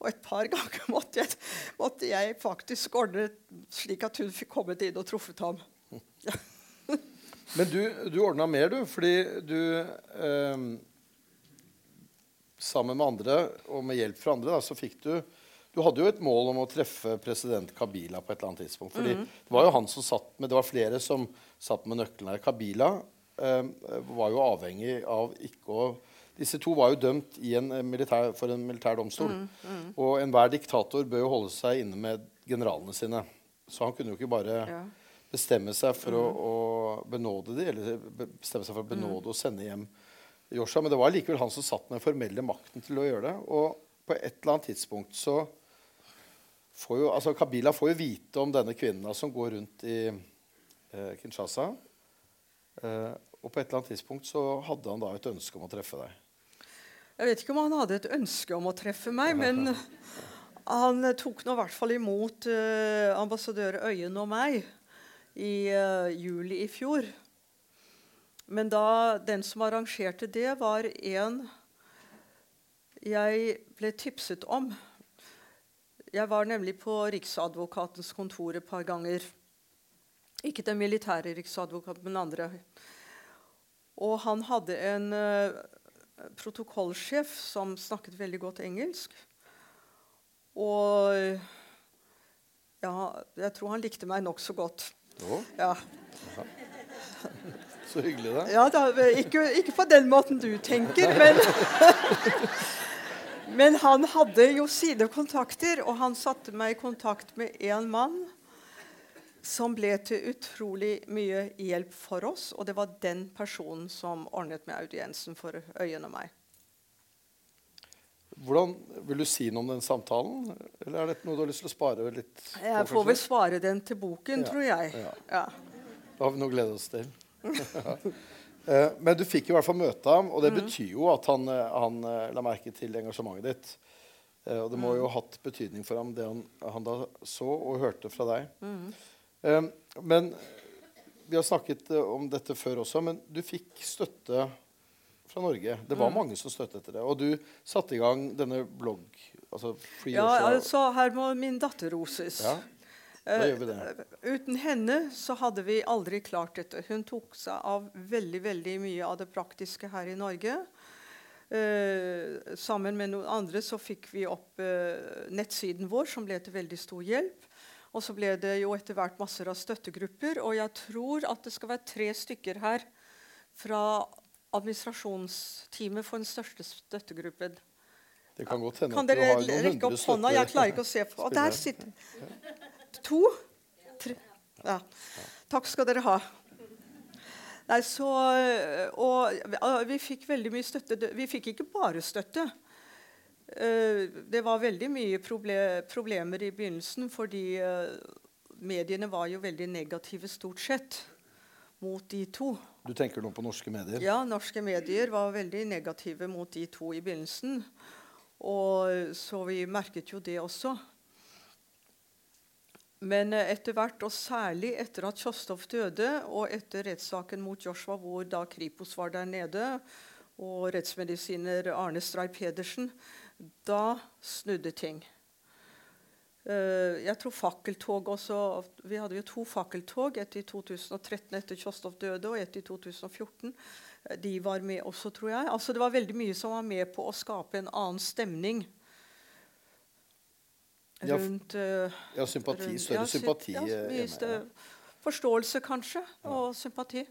Speaker 4: Og et par ganger måtte jeg, måtte jeg faktisk ordne slik at hun fikk kommet inn og truffet ham. Ja.
Speaker 3: Men du, du ordna mer, du, fordi du eh, Sammen med andre og med hjelp fra andre da, så fikk du du hadde jo et mål om å treffe president Kabila på et eller annet tidspunkt. fordi mm. Det var jo han som satt med, det var flere som satt med nøkkelen her. Kabila eh, var jo avhengig av ikke å Disse to var jo dømt en militær, for en militær domstol. Mm, mm. Og enhver diktator bør jo holde seg inne med generalene sine. Så han kunne jo ikke bare ja. bestemme seg for å, mm. å, benåde de, eller bestemme seg for å benåde mm. og sende hjem Joshua. Men det var likevel han som satt med den formelle makten til å gjøre det. Og på et eller annet tidspunkt så får jo, altså Kabila får jo vite om denne kvinnen som går rundt i eh, Kinshasa. Eh, og på et eller annet tidspunkt så hadde han da et ønske om å treffe deg.
Speaker 4: Jeg vet ikke om han hadde et ønske om å treffe meg, men han tok nå i hvert fall imot eh, ambassadør Øyen og meg i uh, juli i fjor. Men da den som arrangerte det, var en jeg ble tipset om Jeg var nemlig på Riksadvokatens kontor et par ganger. Ikke den militære riksadvokaten, men andre. Og han hadde en uh, protokollsjef som snakket veldig godt engelsk. Og ja, jeg tror han likte meg nokså godt.
Speaker 3: Oh.
Speaker 4: Ja.
Speaker 3: Så hyggelig, da.
Speaker 4: Ja, da, ikke, ikke, på den måten du tenker, men Men han hadde jo sine kontakter, og han satte meg i kontakt med en mann som ble til utrolig mye hjelp for oss. Og det var den personen som ordnet med audiensen for øyene meg.
Speaker 3: Hvordan Vil du si noe om den samtalen, eller er dette noe du har lyst til å spare litt på?
Speaker 4: Jeg får vel svare den til boken,
Speaker 3: Ja,
Speaker 4: tror jeg.
Speaker 3: ja.
Speaker 4: Ja.
Speaker 3: Da har vi noe å glede oss til. Eh, Men du fikk i hvert fall møte ham, og det
Speaker 4: Mm.
Speaker 3: betyr jo at han, eh, han eh, la merke til engasjementet ditt. Og det må
Speaker 4: Mm.
Speaker 3: jo ha hatt betydning for ham, det han, han da så og hørte fra deg.
Speaker 4: Mm.
Speaker 3: Men vi har snakket om dette før også, men du fikk støtte fra Norge. Det
Speaker 4: Mm.
Speaker 3: var mange som støttet det. Og du satte i gang denne blogg... Altså
Speaker 4: ja, altså, her må min datter roses.
Speaker 3: Ja,
Speaker 4: Uten henne så hadde vi aldri klart dette. Hun tok seg av veldig veldig mye av det praktiske her i Norge. Eh, sammen med noen andre så fikk vi opp eh, nettsiden vår, som ble til veldig stor hjelp. Og så ble det jo etter hvert masser av støttegrupper. Og jeg tror at det skal være tre stykker her fra administrasjonsteamet for den største støttegruppen.
Speaker 3: Det kan godt hende at du har noen hundre
Speaker 4: hånda? Jeg klarer ikke å se. Og der sitter To? Tre? Ja. Takk skal dere ha. Nei, så, og vi fikk veldig mye støtte. Vi fikk ikke bare støtte. Eh, Det var veldig mye proble problemer i begynnelsen fordi eh, mediene var jo veldig negative stort sett mot de to.
Speaker 3: Du tenker nå på norske medier?
Speaker 4: Ja, norske medier var veldig negative mot de to i begynnelsen. Og så vi merket jo det også. Men eh, etter hvert, og særlig etter at Kjostov døde, og etter rettssaken mot Joshua, hvor da Kripos var der nede, og rettsmedisiner Arne Stray Pedersen, da snudde ting. Eh, jeg tror fakkeltog også Vi hadde jo to fakkeltog. Et i 2013 etter Kjostov døde, og et i 2014. Eh, De var med også, tror jeg. Altså, det var veldig mye som var med på å skape en annen stemning rundt eh,
Speaker 3: Ja, sympati.
Speaker 4: rundt-
Speaker 3: Større
Speaker 4: ja, sy-
Speaker 3: sympati.
Speaker 4: Ja,
Speaker 3: eh,
Speaker 4: større forståelse, kanskje, og sympati.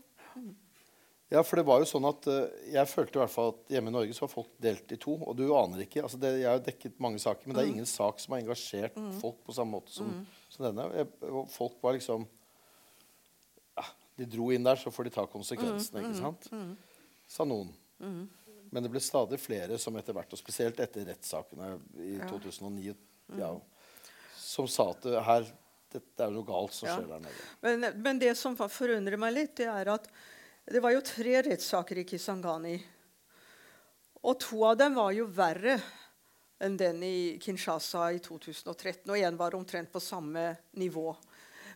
Speaker 3: Ja, for det var jo sånn at eh, Jeg følte i hvert fall at hjemme i Norge så var folk delt i to. Og du aner ikke. altså det, Jeg har jo dekket mange saker, men det er ingen sak som har engasjert folk på samme måte som, som denne. Jeg, folk var liksom ja, De dro inn der, så får de ta konsekvensene, ikke sant? Sa noen. Men det ble stadig flere som etter hvert, og spesielt etter rettssakene i 2009, ja, som sa at det her dette er noe galt som
Speaker 4: Ja.
Speaker 3: skjer der nede.
Speaker 4: Men, men det som forundrer meg litt, det er at det var jo tre rettssaker i Kisangani. Og to av dem var jo verre enn den i Kinshasa i 2013. Og én var omtrent på samme nivå.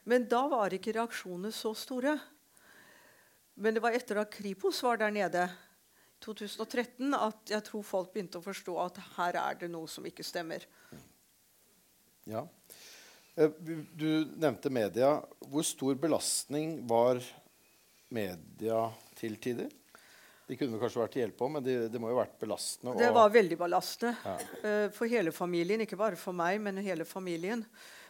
Speaker 4: Men da var ikke reaksjonene så store. Men det var etter at Kripos var der nede i 2013, at jeg tror folk begynte å forstå at her er det noe som ikke stemmer.
Speaker 3: Ja. Eh, Du nevnte media. Hvor stor belastning var media til tider? De kunne vel kanskje vært til hjelp òg, men det, de må jo ha vært belastende.
Speaker 4: Det var veldig belastende
Speaker 3: Ja.
Speaker 4: eh, for hele familien. Ikke bare for meg, men hele familien.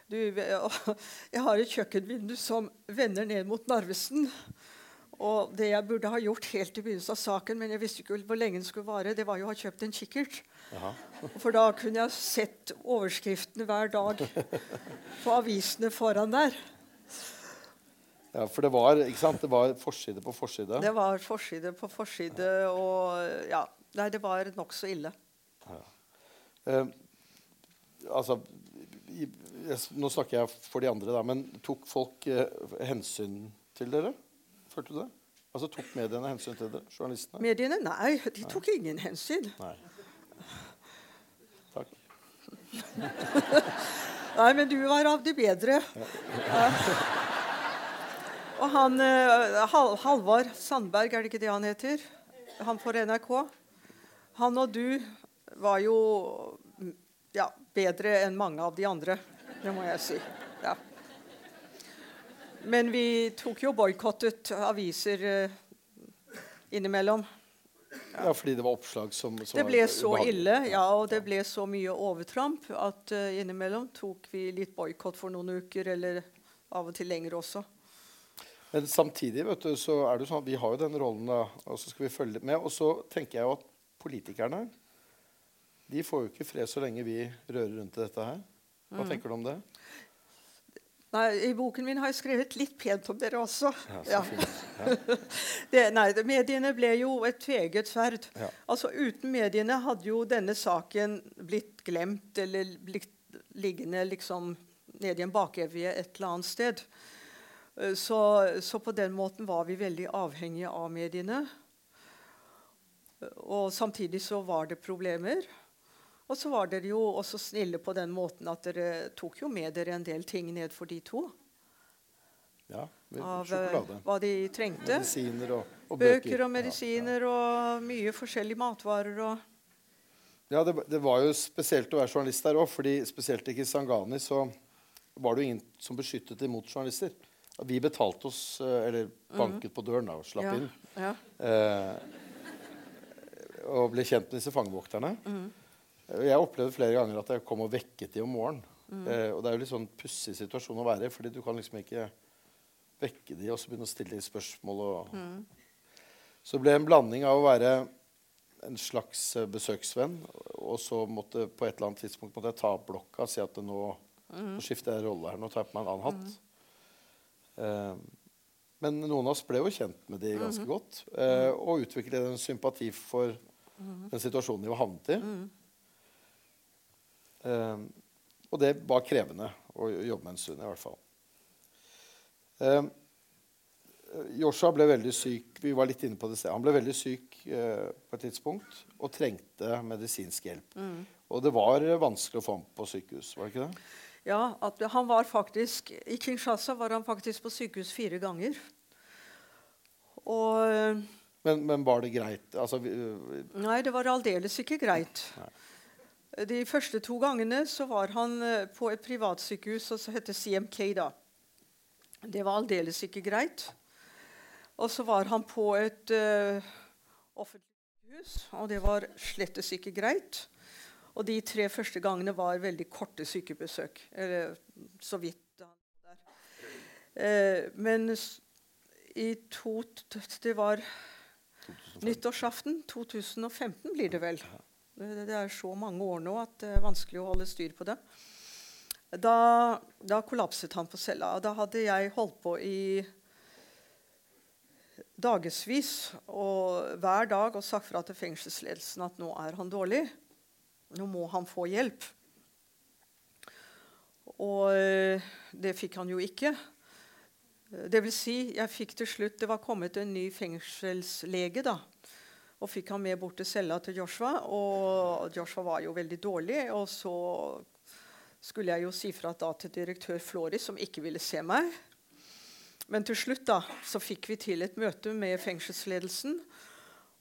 Speaker 4: Du, jeg har et kjøkkenvindu som vender ned mot Narvesen. Og det jeg burde ha gjort helt i begynnelsen av saken, men jeg visste ikke hvor lenge den skulle vare, det var jo å ha kjøpt en kikkert. For da kunne jeg sett overskriftene hver dag på avisene foran der.
Speaker 3: Ja, for det var, ikke sant? det var forside på forside.
Speaker 4: Det var forside på forside, og ja, nei, det var nokså ille.
Speaker 3: Eh, altså Nå snakker jeg for de andre, da, men tok folk eh, hensyn til dere? Følte du det? Altså Tok mediene hensyn til det? Journalistene?
Speaker 4: Mediene? Nei, de tok ingen hensyn.
Speaker 3: Nei. Takk.
Speaker 4: Nei, men du var av de bedre. Ja. Og han eh, Hal Halvard Sandberg, er det ikke det han heter? Han for NRK. Han og du var jo ja, bedre enn mange av de andre. Det må jeg si. Ja. Men vi tok jo boikottet aviser eh, innimellom.
Speaker 3: Ja, fordi det var oppslag som, som
Speaker 4: Det ble så ille, ja, og det ble så mye overtramp at eh, innimellom tok vi litt boikott for noen uker, eller av og til lenger også.
Speaker 3: Men samtidig vet du, så er det jo sånn at vi har jo den rollen, da, og så skal vi følge litt med. Og så tenker jeg jo at politikerne de får jo ikke fred så lenge vi rører rundt i dette her. Hva
Speaker 4: Mm.
Speaker 3: tenker du om det?
Speaker 4: Nei, I boken min har jeg skrevet litt pent om dere også.
Speaker 3: Ja.
Speaker 4: Ja. Det, nei, mediene ble jo et tveget sverd.
Speaker 3: Ja.
Speaker 4: Altså Uten mediene hadde jo denne saken blitt glemt eller blitt liggende liksom nede i en bakevje et eller annet sted. Eh, Så, så på den måten var vi veldig avhengige av mediene. Eh, Og samtidig så var det problemer. Og så var dere jo også snille på den måten at dere tok jo med dere en del ting ned for de to.
Speaker 3: ja
Speaker 4: Av eh,
Speaker 3: sjokolade.
Speaker 4: hva de trengte.
Speaker 3: Medisiner og, og
Speaker 4: Bøker og
Speaker 3: Ja,
Speaker 4: medisiner og mye forskjellige matvarer og
Speaker 3: Ja, det, det var jo spesielt å være journalist der òg, fordi spesielt i Kisangani så var det jo ingen som beskyttet imot journalister. Vi betalte oss, eh, eller banket på døren da, og slapp
Speaker 4: ja,
Speaker 3: inn.
Speaker 4: ja.
Speaker 3: Eh, og ble kjent med disse fangevokterne.
Speaker 4: Mm.
Speaker 3: Jeg opplevde flere ganger at jeg kom og vekket de om morgenen.
Speaker 4: Mm.
Speaker 3: Eh, og det er jo litt sånn pussig situasjon å være i, fordi du kan liksom ikke vekke de og så begynne å stille de spørsmål. Og...
Speaker 4: Mm.
Speaker 3: Så det ble en blanding av å være en slags eh, besøksvenn, og så måtte på et eller annet tidspunkt måtte jeg ta opp blokka og si at nå,
Speaker 4: Mm.
Speaker 3: nå skifter jeg rolle her. Nå tar jeg på meg en annen hatt. Eh, men noen av oss ble jo kjent med de
Speaker 4: Mm-hmm.
Speaker 3: ganske godt, eh, og utviklet en sympati for
Speaker 4: Mm-hmm.
Speaker 3: den situasjonen de var havnet i.
Speaker 4: Mm.
Speaker 3: Eh, og det var krevende å jobbe med en stund, i hvert fall. Eh, Joshua ble veldig syk. Vi var litt inne på det. Han ble veldig syk eh, på et tidspunkt og trengte medisinsk hjelp.
Speaker 4: Mm.
Speaker 3: Og det var eh, vanskelig å få ham på sykehus, var det ikke det?
Speaker 4: ja, at han var faktisk I Kinshasa var han faktisk på sykehus fire ganger. Og eh,
Speaker 3: Men, men var det greit? Altså, vi, vi-
Speaker 4: Nei, det var aldeles ikke greit.
Speaker 3: Nei.
Speaker 4: De første to gangene så var han eh, på et privatsykehus som heter CMK. da. Det var aldeles ikke greit. Og så var han på et uh, offentlig hus, og det var slettes ikke greit. Og de tre første gangene var veldig korte sykebesøk. Eller så vidt han var der. Uh, men i to, det var nyttårsaften 2015 blir det vel. Det, det er så mange år nå at det er vanskelig å holde styr på det. Da, da kollapset han på cella. og Da hadde jeg holdt på i dagevis og hver dag og sagt fra til fengselsledelsen at nå er han dårlig. Nå må han få hjelp. Og eh, det fikk han jo ikke. Det vil si, jeg fikk til slutt Det var kommet en ny fengselslege, da. Og fikk han med bort til cella til Joshua. Og Joshua var jo veldig dårlig. Og så skulle jeg jo si fra da til direktør Flori, som ikke ville se meg. Men til slutt da, så fikk vi til et møte med fengselsledelsen.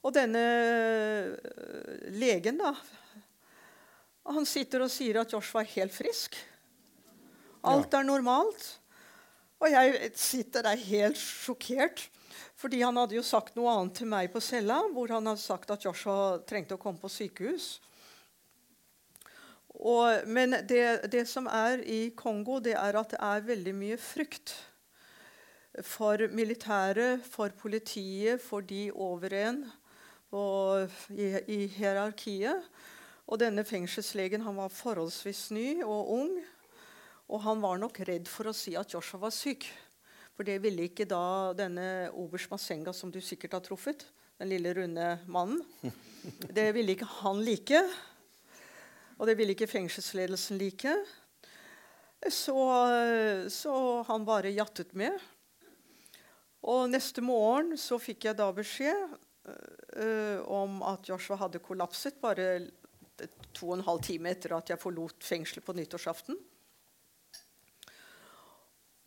Speaker 4: Og denne øh, legen, da Han sitter og sier at Joshua er helt frisk. Alt er normalt. Og jeg sitter der helt sjokkert. Fordi han hadde jo sagt noe annet til meg på cella, hvor han hadde sagt at Joshua trengte å komme på sykehus. Og, men det, det som er i Kongo, det er at det er veldig mye frykt. For militæret, for politiet, for de over en i, i hierarkiet. Og denne fengselslegen han var forholdsvis ny og ung. Og han var nok redd for å si at Joshua var syk. For det ville ikke da denne oberst Masenga, som du sikkert har truffet, den lille, runde mannen, det ville ikke han like. Og det ville ikke fengselsledelsen like. Så, så han bare jattet med. Og neste morgen så fikk jeg da beskjed uh, om at Joshua hadde kollapset bare to og en halv time etter at jeg forlot fengselet på nyttårsaften.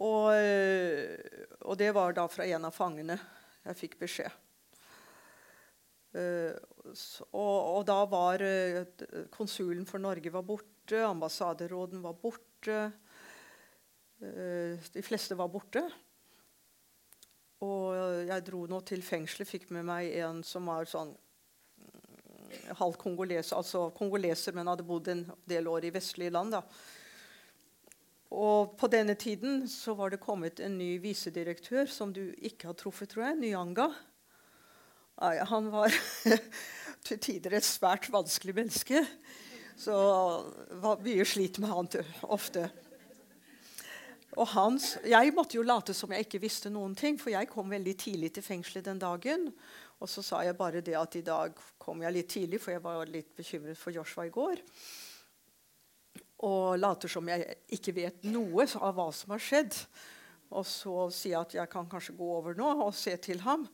Speaker 4: Og, øh, og det var da fra en av fangene jeg fikk beskjed. S- og, og da var eh, konsulen for Norge var borte, ambassaderåden var borte. eh, de fleste var borte. Og jeg dro nå til fengselet, fikk med meg en som var sånn halv kongoleser, altså kongoleser, men hadde bodd en del år i vestlige land. da. Og på denne tiden så var det kommet en ny visedirektør som du ikke har truffet, tror jeg. Nyanga. Han var til tider et svært vanskelig menneske. Så var mye slit med han ofte. Og hans, Jeg måtte jo late som jeg ikke visste noen ting, for jeg kom veldig tidlig til fengselet den dagen. Og så sa jeg bare det at i dag kom jeg litt tidlig, for jeg var litt bekymret for Joshua i går. Og later som jeg ikke vet noe av hva som har skjedd. Og så sier jeg at jeg kan kanskje gå over nå og se til ham.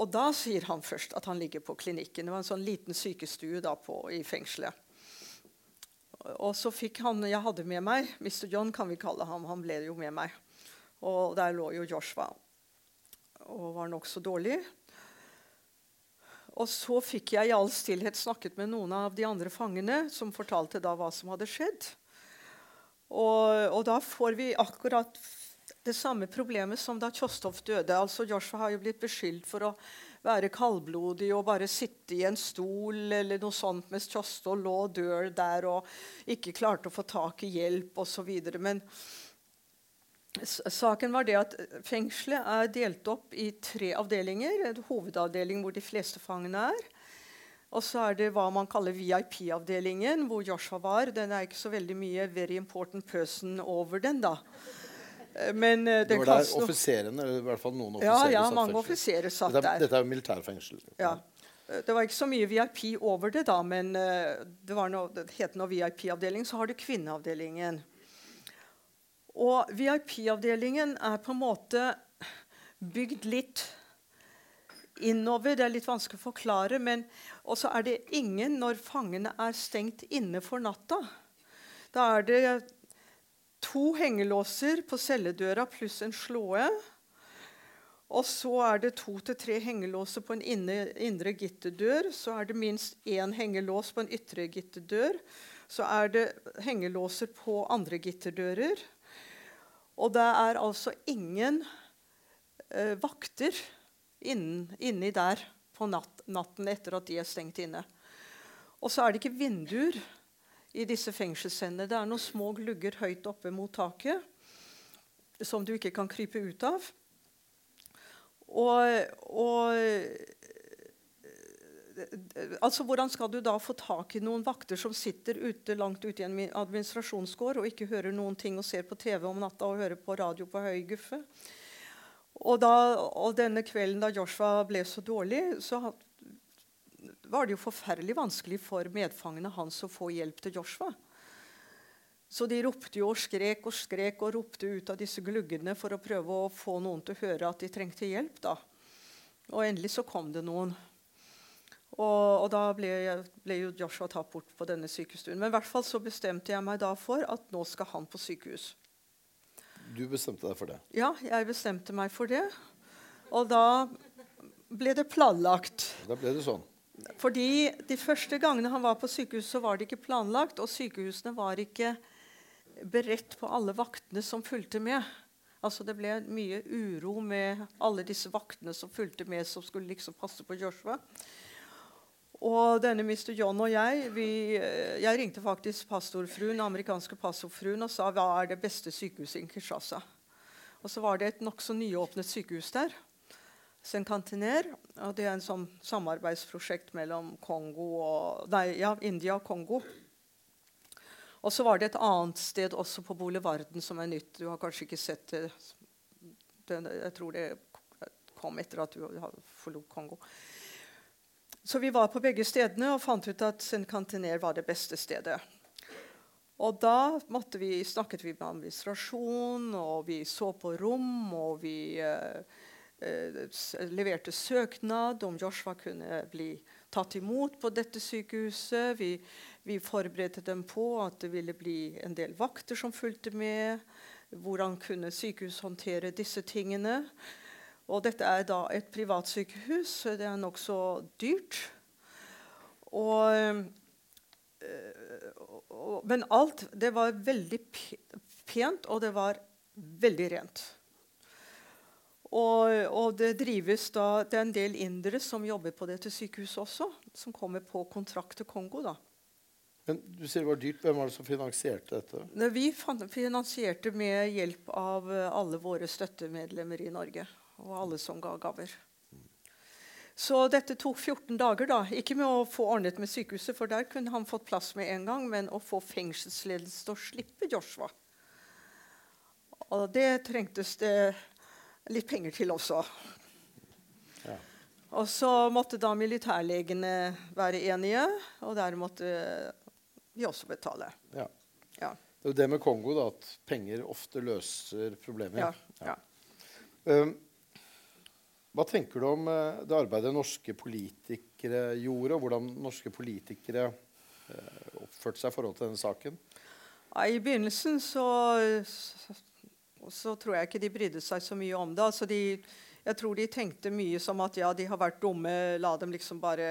Speaker 4: Og da sier han først at han ligger på klinikken. Det var en sånn liten sykestue da på, i fengselet. Og så fikk han Jeg hadde med meg Mr. John, kan vi kalle ham. Han ble jo med meg. Og der lå jo Joshua og var nokså dårlig. Og så fikk jeg i all stillhet snakket med noen av de andre fangene, som fortalte da hva som hadde skjedd. Og, og da får vi akkurat det samme problemet som da Kjostov døde. Altså Joshua har jo blitt beskyldt for å være kaldblodig og bare sitte i en stol eller noe sånt mens Kjostov lå og dør der og ikke klarte å få tak i hjelp osv. Men saken var det at fengselet er delt opp i tre avdelinger. En hovedavdeling hvor de fleste fangene er. Og så er det hva man kaller VIP-avdelingen, hvor Joshua var. Den er ikke så veldig mye 'very important person' over den, da. Eh, Men eh,
Speaker 3: Det
Speaker 4: det
Speaker 3: var der
Speaker 4: stå-
Speaker 3: offiserene, eller i hvert fall noen
Speaker 4: Ja,
Speaker 3: offiserer,
Speaker 4: ja,
Speaker 3: satt
Speaker 4: mange
Speaker 3: fengslet.
Speaker 4: offiserer satt
Speaker 3: dette, er-
Speaker 4: der.
Speaker 3: Dette er jo militærfengsel.
Speaker 4: Ja. Eh, Det var ikke så mye VIP over det, da, men eh, det, var noe, det het nå VIP-avdeling. Så har du kvinneavdelingen. Og VIP-avdelingen er på en måte bygd litt innover. Det er litt vanskelig å forklare. men Og så er det ingen når fangene er stengt inne for natta. Da er det to hengelåser på celledøra pluss en slåe. Og så er det to til tre hengelåser på en inne, indre gitterdør. Så er det minst én hengelås på en ytre gitterdør. Så er det hengelåser på andre gitterdører. Og det er altså ingen eh, vakter innen, inni der på natt, natten etter at de er stengt inne. Og så er det ikke vinduer i disse fengselscellene. Det er noen små glugger høyt oppe mot taket som du ikke kan krype ut av. Og, og altså Hvordan skal du da få tak i noen vakter som sitter ute langt ute i en administrasjonsgård og ikke hører noen ting og ser på TV om natta og hører på radio på høy guffe? Og, da, og denne kvelden da Joshua ble så dårlig, så var det jo forferdelig vanskelig for medfangene hans å få hjelp til Joshua. Så de ropte jo og skrek og skrek og ropte ut av disse gluggene for å prøve å få noen til å høre at de trengte hjelp. da. Og endelig så kom det noen. Og, og da ble, ble jo Joshua tatt bort på denne sykestuen. Men i hvert fall så bestemte jeg meg da for at nå skal han på sykehus.
Speaker 3: Du bestemte deg for det.
Speaker 4: Ja, jeg bestemte meg for det. Og da ble det planlagt.
Speaker 3: Da ble det sånn.
Speaker 4: Fordi de første gangene han var på sykehus, så var det ikke planlagt, og sykehusene var ikke beredt på alle vaktene som fulgte med. Altså Det ble mye uro med alle disse vaktene som fulgte med, som skulle liksom passe på Joshua. Og denne Mr. John og jeg vi, eh, Jeg ringte faktisk pastorfruen, amerikanske pastorfruen og sa hva er det beste sykehuset i Kinshasa. Og så var det et nokså nyåpnet sykehus der. Senkantener. Og det er en sånn samarbeidsprosjekt mellom Kongo og, nei, ja, India og Kongo. Og så var det et annet sted også på Boulevarden som er nytt. Du har kanskje ikke sett det jeg tror det kom etter at du forlot Kongo. Så vi var på begge stedene og fant ut at St. Cantiner var det beste stedet. Og da vi, snakket vi med administrasjon, og vi så på rom, og vi eh, eh, leverte søknad om Joshua kunne bli tatt imot på dette sykehuset. Vi, vi forberedte dem på at det ville bli en del vakter som fulgte med. Hvordan kunne sykehus håndtere disse tingene? Og dette er da et privatsykehus. Det er nokså dyrt. Og, eh, og, men alt det var veldig pent, og det var veldig rent. Og, og, det drives da, det er en del indere som jobber på dette sykehuset også, som kommer på kontrakt til Kongo. da.
Speaker 3: Men du sier det var dyrt. Hvem var det som finansierte dette?
Speaker 4: Vi finansierte med hjelp av eh, alle våre støttemedlemmer i Norge. Og alle som ga gaver. Så dette tok 14 dager. da. Ikke med å få ordnet med sykehuset, for der kunne han fått plass med en gang, men å få fengselsledelsen til å slippe Joshua. Og det trengtes det litt penger til også. Ja. Og så måtte da militærlegene være enige, og der måtte vi også betale.
Speaker 3: Ja. ja. Det er jo det med Kongo, da, at penger ofte løser problemer.
Speaker 4: Ja. ja.
Speaker 3: Um, hva tenker du om eh, det arbeidet norske politikere gjorde, og hvordan norske politikere eh, oppførte seg i forhold til denne saken?
Speaker 4: Ja, I begynnelsen så, så, tror jeg ikke de brydde seg så mye om det. Altså de, jeg tror de tenkte mye som at ja, de har vært dumme, la dem liksom bare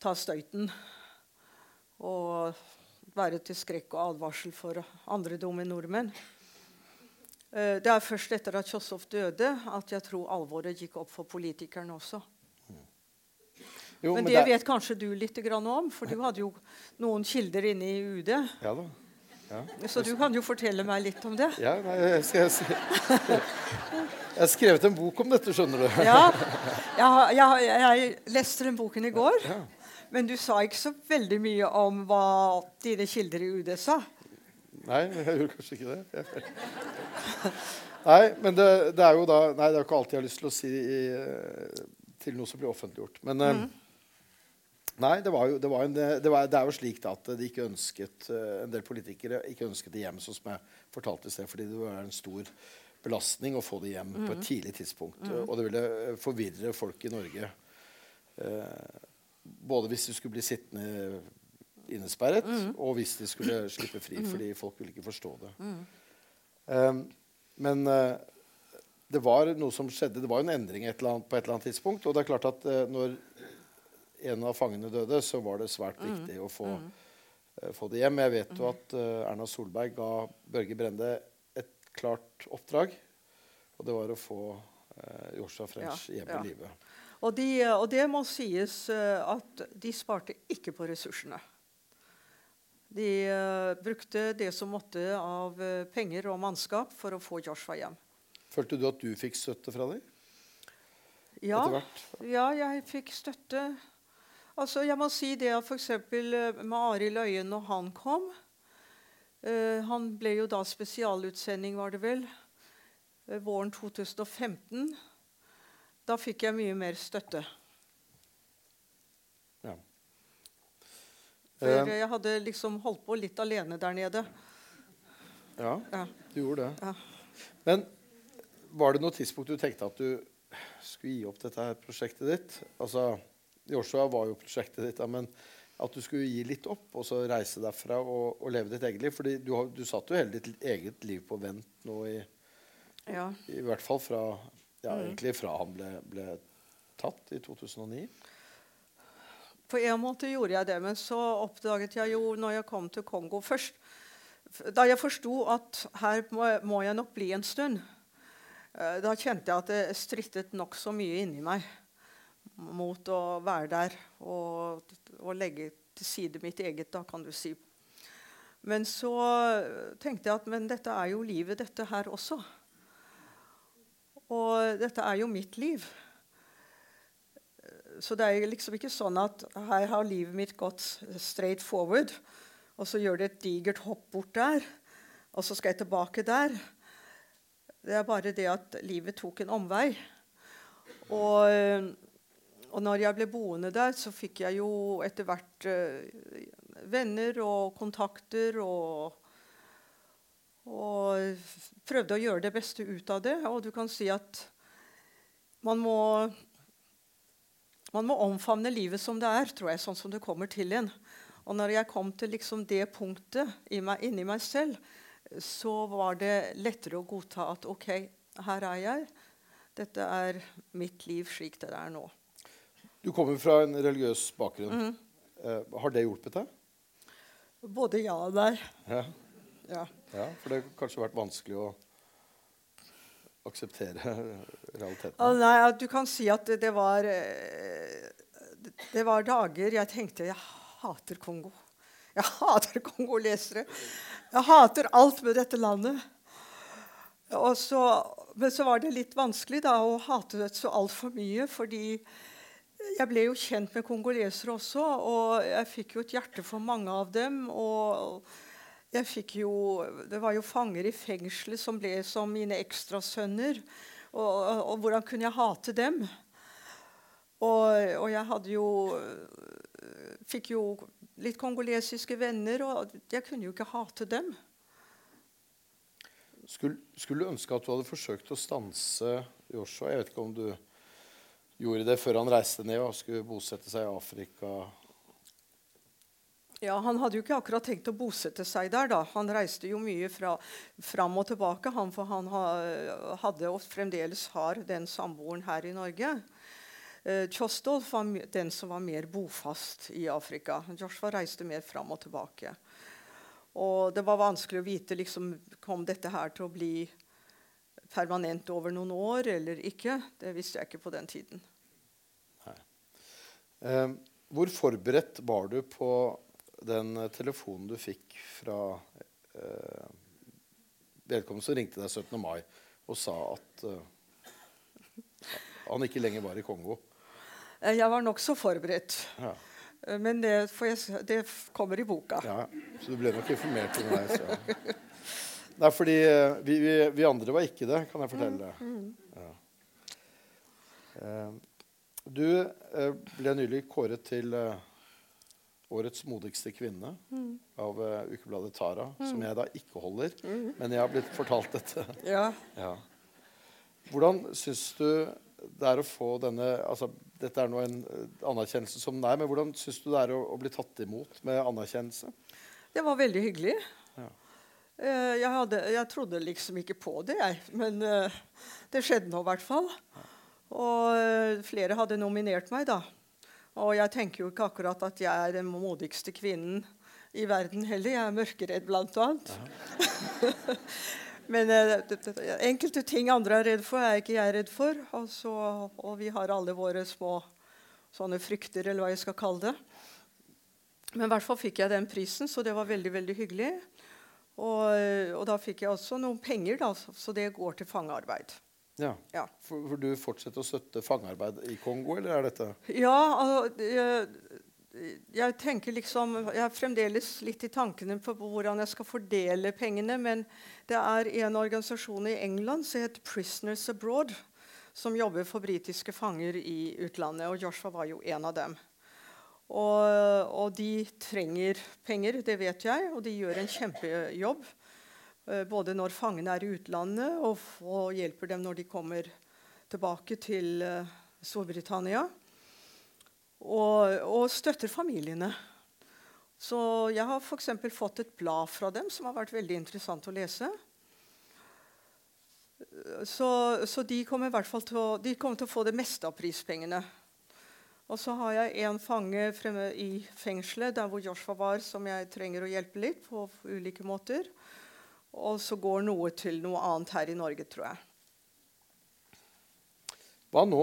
Speaker 4: ta støyten. Og være til skrekk og advarsel for andre dumme nordmenn. Eh, det er først etter at Kjosov døde, at jeg tror alvoret gikk opp for politikerne også. Jo, men, men, det, der... vet kanskje du litt om, for du hadde jo noen kilder inne i UD.
Speaker 3: Ja da. Ja.
Speaker 4: Så du kan jo fortelle meg litt om det.
Speaker 3: Ja, nei, jeg, skal, jeg, jeg har skrevet en bok om dette, skjønner du.
Speaker 4: Ja, jeg, jeg, jeg leste den boken i går. Ja. Men du sa ikke så veldig mye om hva dine kilder i UD sa.
Speaker 3: Nei, jeg gjorde kanskje ikke det. nei, men det, det, er jo da Nei, det er jo ikke alltid jeg har lyst til å si i, eh, til noe som blir offentliggjort. Men eh, mm. nei, det, var jo, det, var en, det, var, det, er jo slik da, at de ikke ønsket eh, en del politikere ikke ønsket det hjem, sånn som jeg fortalte i sted, fordi det var en stor belastning å få det hjem mm. på et mm. tidlig tidspunkt. Mm. Og det ville forvirre folk i Norge. Eh, både hvis du skulle bli sittende innesperret, mm. og hvis de skulle slippe fri, mm. fordi folk ville ikke forstå det. Mm. Um, men uh, det var noe som skjedde. Det var en endring et annet, på et eller annet tidspunkt. Og det er klart at uh, når en av fangene døde, så var det svært mm. viktig å få, uh, få, det hjem. Jeg vet jo at Erna Solberg ga Børge Brende et klart oppdrag. Og det var å få Joshua French ja, hjem i ja. live.
Speaker 4: Og, de, og, det må sies at de sparte ikke på ressursene. De uh, brukte det som måtte av uh, penger og mannskap for å få Joshua hjem.
Speaker 3: Følte du at du fikk støtte fra dem?
Speaker 4: Ja, ja, jeg fikk støtte. Altså, jeg må si det at f.eks. Eh, med Arild Øyen når han kom uh, Han ble jo da spesialutsending, var det vel, våren 2015. Da fikk jeg mye mer støtte. For eh. jeg hadde liksom holdt på litt alene der nede.
Speaker 3: Ja, ja. du gjorde det. Ja. Men var det noe tidspunkt du tenkte at du skulle gi opp dette her prosjektet ditt? Altså, Joshua var jo prosjektet ditt, da, men at du skulle gi litt opp og så reise derfra og, og leve ditt eget liv? Fordi du, du satt jo hele ditt eget liv på vent nå i, ja. i hvert fall fra, ja, mm. egentlig fra han ble, ble tatt i 2009.
Speaker 4: På en måte gjorde jeg det, men så oppdaget jeg jo når jeg kom til Kongo først Da jeg forsto at her må, jeg nok bli en stund, eh, da kjente jeg at det strittet nokså mye inni meg mot å være der og, og, legge til side mitt eget, da, kan du si. Men så tenkte jeg at men dette er jo livet, dette her også. Og dette er jo mitt liv så det er liksom ikke sånn at her har livet mitt gått straight forward, og så gjør det et digert hopp bort der, og så skal jeg tilbake der. Det er bare det at livet tok en omvei. Og, og når jeg ble boende der, så fikk jeg jo etter hvert uh, venner og kontakter og og prøvde å gjøre det beste ut av det. Og du kan si at man må man må omfavne livet som det er, tror jeg, sånn som det kommer til en. Og når jeg kom til liksom det punktet meg, inni meg selv, så var det lettere å godta at OK, her er jeg. Dette er mitt liv slik det er nå.
Speaker 3: Du kommer fra en religiøs bakgrunn. Eh, har det hjulpet deg?
Speaker 4: Både ja og nei.
Speaker 3: Ja.
Speaker 4: Ja.
Speaker 3: ja. For det har kanskje vært vanskelig å akseptere realiteten?
Speaker 4: Ah, nei, du kan si at det, det var eh, Det var dager jeg tenkte jeg hater Kongo. Jeg hater kongolesere. Jeg hater alt med dette landet. Så, men så var det litt vanskelig da, å hate det så altfor mye, fordi jeg ble jo kjent med kongolesere også, og jeg fikk jo et hjerte for mange av dem. og jeg fikk jo, Det var jo fanger i fengselet som ble som mine ekstrasønner. Og, og, og hvordan kunne jeg hate dem? Og, og jeg hadde jo Fikk jo litt kongolesiske venner, og jeg kunne jo ikke hate dem.
Speaker 3: Skulle, skulle, du ønske at du hadde forsøkt å stanse Joshua? Jeg vet ikke om du gjorde det før han reiste ned og skulle bosette seg i Afrika?
Speaker 4: Ja, Han hadde jo ikke akkurat tenkt å bosette seg der. da. Han reiste jo mye fra, fram og tilbake, han, for han hadde og fremdeles har den samboeren her i Norge. Eh, Kjostolf var den som var mer bofast i Afrika. Joshua reiste mer fram og tilbake. Og det var vanskelig å vite liksom, kom dette her til å bli permanent over noen år eller ikke. Det visste jeg ikke på den tiden.
Speaker 3: Eh, hvor forberedt var du på den eh, telefonen du fikk fra eh, vedkommende som ringte deg 17. mai og sa at eh, han ikke lenger var i Kongo?
Speaker 4: Eh, jeg var nokså forberedt.
Speaker 3: Ja.
Speaker 4: Eh, men det, jeg, det, kommer i boka.
Speaker 3: Ja, Så du ble nok informert underveis? Ja. Nei, fordi vi, vi, vi, andre var ikke det, kan jeg fortelle deg. Mm, mm. Ja. Du ble nylig kåret til Årets modigste kvinne mm. av uh, ukebladet Tara, mm. som jeg da ikke holder. Mm. Men jeg har blitt fortalt dette.
Speaker 4: Ja.
Speaker 3: ja. Hvordan syns du det er å få denne altså, Dette er nå en uh, anerkjennelse som nei, men hvordan syns du det er å, å, bli tatt imot med anerkjennelse?
Speaker 4: Det var veldig hyggelig. Ja. Uh, jeg, hadde, jeg, trodde liksom ikke på det, jeg. Men det skjedde nå i hvert fall. Ja. Og flere hadde nominert meg, da. Og jeg tenker jo ikke akkurat at jeg er den modigste kvinnen i verden heller. Jeg er mørkeredd, blant annet. Men uh, enkelte ting andre er redd for, er ikke jeg redd for. Altså, og vi har alle våre små sånne frykter, eller hva jeg skal kalle det. Men i hvert fall fikk jeg den prisen, så det var veldig veldig hyggelig. Og, og da fikk jeg også noen penger, da, så det går til fangearbeid.
Speaker 3: Ja. ja. For, for, du fortsetter å støtte fangearbeid i Kongo, eller er dette
Speaker 4: Ja, altså, jeg, jeg, tenker liksom Jeg er fremdeles litt i tankene på hvordan jeg skal fordele pengene. Men det er en organisasjon i England som heter Prisoners Abroad, som jobber for britiske fanger i utlandet. Og Joshua var jo en av dem. Og, og de trenger penger, det vet jeg, og de gjør en kjempejobb. Eh, både når fangene er i utlandet, og, hjelper dem når de kommer tilbake til uh, Storbritannia. Og, og, støtter familiene. Så jeg har f.eks. fått et blad fra dem som har vært veldig interessant å lese. Så, så de, kommer til å, de kommer til å få det meste av prispengene. Og så har jeg en fange fremme i fengselet der hvor Joshua var, som jeg trenger å hjelpe litt på ulike måter. Og så går noe til noe annet her i Norge, tror jeg.
Speaker 3: Hva nå?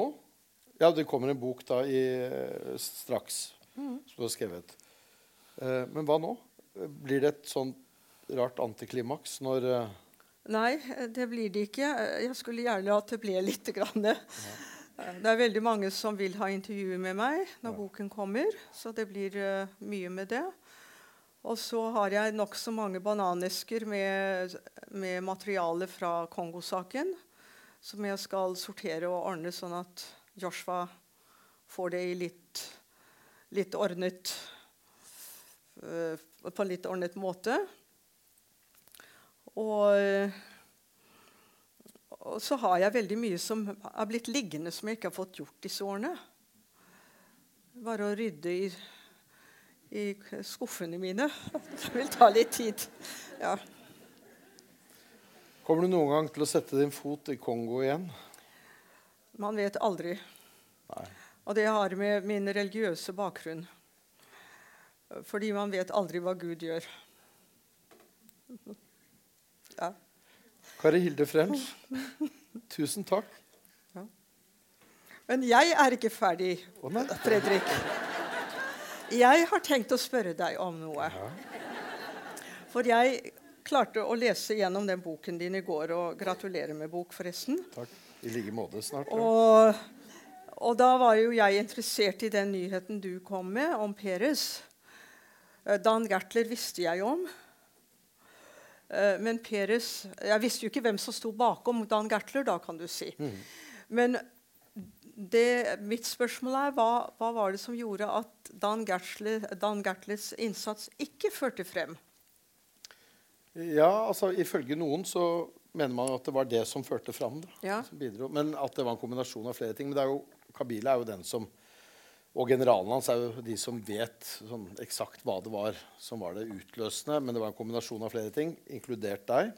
Speaker 3: Ja, det kommer en bok da i, straks mm. som du har skrevet. Eh, men hva nå? Blir det et sånn rart antiklimaks når eh...
Speaker 4: Nei, det blir det ikke. Jeg skulle gjerne at det ble litt. Grann. Ja. Det er veldig mange som vil ha intervjuer med meg når ja. boken kommer. Så det blir uh, mye med det. Og så har jeg nokså mange bananesker med, med materiale fra Kongo-saken som jeg skal sortere og ordne, sånn at Joshua får det i litt, litt ordnet uh, På en litt ordnet måte. Og, og, så har jeg veldig mye som er blitt liggende, som jeg ikke har fått gjort disse årene. Bare å rydde i i skuffene mine. Det vil ta litt tid. Ja.
Speaker 3: Kommer du noen gang til å sette din fot i Kongo igjen?
Speaker 4: Man vet aldri.
Speaker 3: Nei.
Speaker 4: Og det har med min religiøse bakgrunn Fordi man vet aldri hva Gud gjør. Ja.
Speaker 3: Kari Hilde Frems, tusen takk.
Speaker 4: Men jeg er ikke ferdig. Fredrik. Jeg har tenkt å spørre deg om noe. For jeg klarte å lese gjennom den boken din i går, og gratulerer med bok, forresten.
Speaker 3: Takk. I like måte snart. ja.
Speaker 4: Og, og da var jo jeg interessert i den nyheten du kom med om Peres. Eh, Dan Gertler visste jeg om. Eh, Men Peres Jeg visste jo ikke hvem som sto bakom Dan Gertler, da, kan du si. Men det, mitt spørsmål er hva, hva var det som gjorde at Dan, Gertler, Dan Gertlers innsats ikke førte frem?
Speaker 3: Ja, altså Ifølge noen så mener man at det var det som førte fram. Da,
Speaker 4: Ja.
Speaker 3: som bidro. Men at det var en kombinasjon av flere ting. Men det er jo, Kabila er jo den som Og generalen hans er jo de som vet sånn eksakt hva det var som var det utløsende. Men det var en kombinasjon av flere ting, inkludert deg.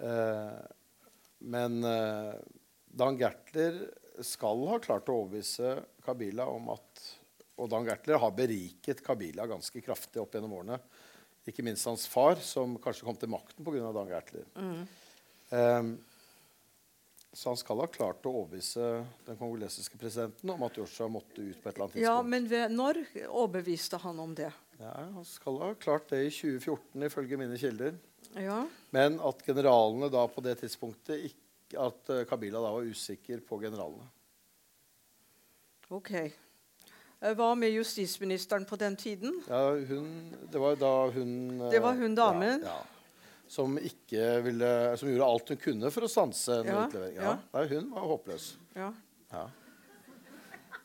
Speaker 3: Eh, men eh, Dan Gertler skal ha klart å overbevise Kabila om at Og Dan Gertler har beriket Kabila ganske kraftig opp gjennom årene. Ikke minst hans far, som kanskje kom til makten pga. Dan Gertler. Eh, så han skal ha klart å overbevise den kongolesiske presidenten om at Joshua måtte ut på et eller annet tidspunkt.
Speaker 4: Ja, men ved, når overbeviste han om det?
Speaker 3: Ja, han skal ha klart det i 2014, ifølge mine kilder.
Speaker 4: Ja,
Speaker 3: Men at generalene da på det tidspunktet ikke, At eh, Kabila da var usikker på generalene.
Speaker 4: ok. Eh, Hva med justisministeren på den tiden?
Speaker 3: Ja, hun, det var da hun eh,
Speaker 4: Det var hun damen?
Speaker 3: Ja, ja, som ikke ville Som gjorde alt hun kunne for å stanse en
Speaker 4: Ja,
Speaker 3: utlevering. Nei, hun var håpløs.
Speaker 4: Ja,
Speaker 3: Ja.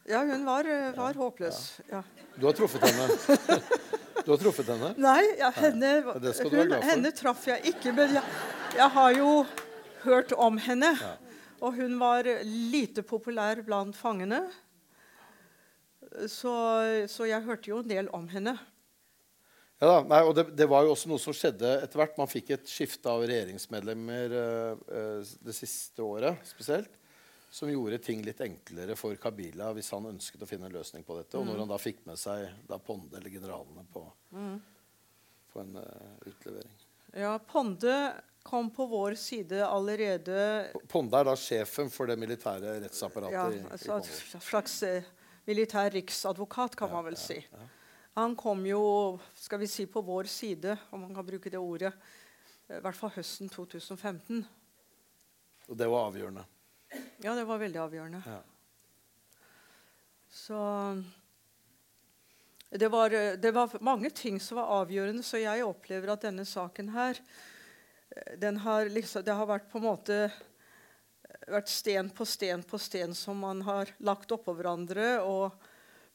Speaker 4: ja hun var, var håpløs. Ja.
Speaker 3: Du har truffet henne. Du har truffet henne.
Speaker 4: Nei, ja, henne, hun, henne traff jeg ikke. Men jeg, jeg har jo hørt om henne. Og hun var lite populær blant fangene. Så, så jeg hørte jo en del om henne.
Speaker 3: Ja da, nei, og det, det var jo også noe som skjedde etter hvert. Man fikk et skifte av regjeringsmedlemmer eh, eh, det siste året spesielt. Som gjorde ting litt enklere for Kabila hvis han ønsket å finne en løsning på dette. Og når han da fikk med seg da Ponde eller generalene på, på en eh, utlevering.
Speaker 4: Ja, Ponde kom på vår side allerede
Speaker 3: Ponde er da sjefen for det militære rettsapparatet
Speaker 4: ja, altså, en slags eh, militær riksadvokat, kan man vel si. Han kom jo skal vi si, på vår side, om man kan bruke det ordet, eh, i hvert fall høsten 2015.
Speaker 3: Og det var avgjørende.
Speaker 4: Ja, det var veldig avgjørende.
Speaker 3: Ja.
Speaker 4: Så det var, eh, det var mange ting som var avgjørende, så jeg opplever at denne saken her den har liksom, Det har vært på en måte vært sten på sten på sten som man har lagt oppå hverandre og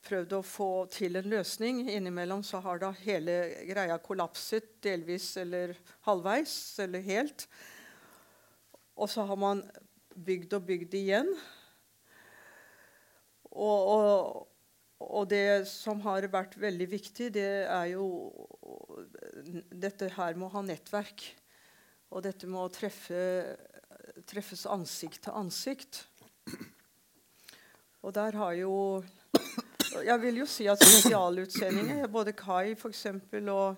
Speaker 4: prøvd å få til en løsning. Innimellom så har da hele greia kollapset delvis eller halvveis eller helt. Og så har man bygd og bygd igjen. Og, og, og det som har vært veldig viktig, det er jo dette her med å ha nettverk. Og dette med å treffe, treffes ansikt til ansikt. Og der har jo Jeg vil jo si at spesialutsendinger, både Kai for eksempel, og,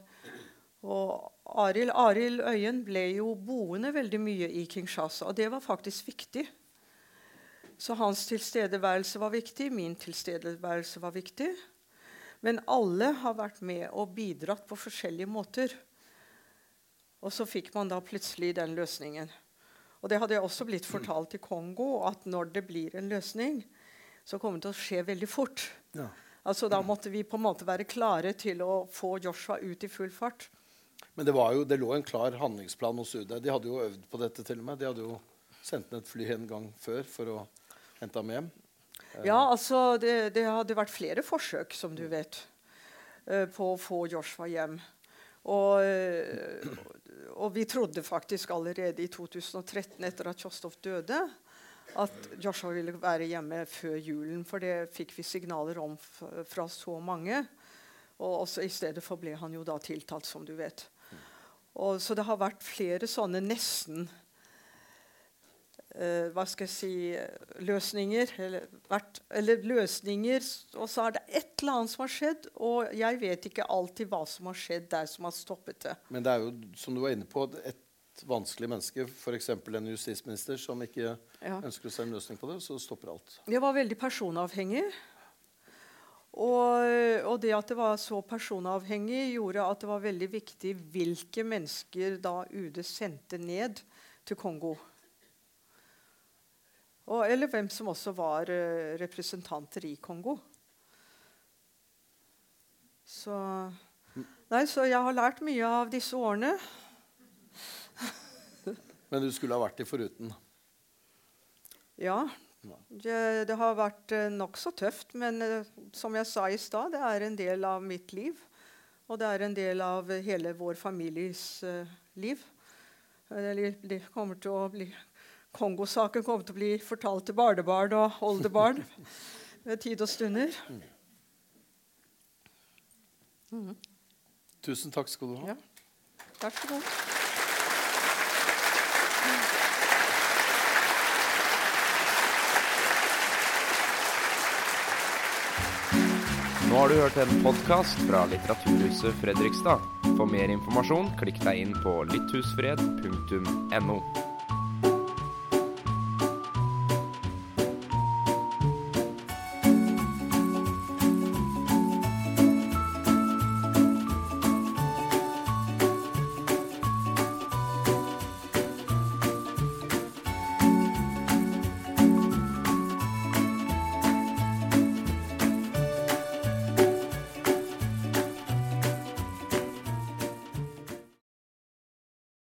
Speaker 4: og Arild Arild Øyen ble jo boende veldig mye i Kinshasa, og det var faktisk viktig. Så hans tilstedeværelse var viktig, min tilstedeværelse var viktig. Men alle har vært med og bidratt på forskjellige måter. Og så fikk man da plutselig den løsningen. Og det hadde jeg også blitt fortalt i Kongo, at når det blir en løsning, så kommer det til å skje veldig fort.
Speaker 3: Ja.
Speaker 4: Altså Da måtte vi på en måte være klare til å få Joshua ut i full fart.
Speaker 3: Men det, var jo, det lå en klar handlingsplan hos UD. De hadde jo øvd på dette til og med. De hadde jo sendt ned et fly en gang før for å hente ham hjem.
Speaker 4: Ja, altså det, det hadde vært flere forsøk, som du vet, eh, på å få Joshua hjem. Og, eh, og vi trodde faktisk allerede i 2013, etter at Kjostov døde, at Joshua ville være hjemme før julen. For det fikk vi signaler om fra så mange. Og også I stedet for ble han jo da tiltalt, som du vet. Og, så det har vært flere sånne nesten eh, hva skal jeg si løsninger. Eller, vært, eller løsninger, og så er det et eller annet som har skjedd. Og jeg vet ikke alltid hva som har skjedd der som har stoppet det.
Speaker 3: Men det er jo, som du var inne på, et vanskelig menneske, f.eks. en justisminister som ikke
Speaker 4: Ja.
Speaker 3: ønsker å se en løsning på det, så stopper alt.
Speaker 4: Jeg var veldig personavhengig. Og, og det at det var så personavhengig, gjorde at det var veldig viktig hvilke mennesker da UD sendte ned til Kongo. Og, eller hvem som også var eh, representanter i Kongo. Så, nei, så jeg har lært mye av disse årene.
Speaker 3: Men du skulle ha vært det foruten.
Speaker 4: Ja. Det, det har vært uh, nokså tøft, men eh, som jeg sa i stad, det er en del av mitt liv. Og det er en del av eh, hele vår families uh, liv. Eh, Det, det kommer til å bli Kongo-saken kommer til å bli fortalt til barnebarn og oldebarn ved tid og stunder.
Speaker 3: Tusen takk skal du ha.
Speaker 4: Ja. skal du ha.
Speaker 1: Nå har du hørt en podkast fra Litteraturhuset Fredrikstad. For mer informasjon, klikk deg inn på lytthusfred.no.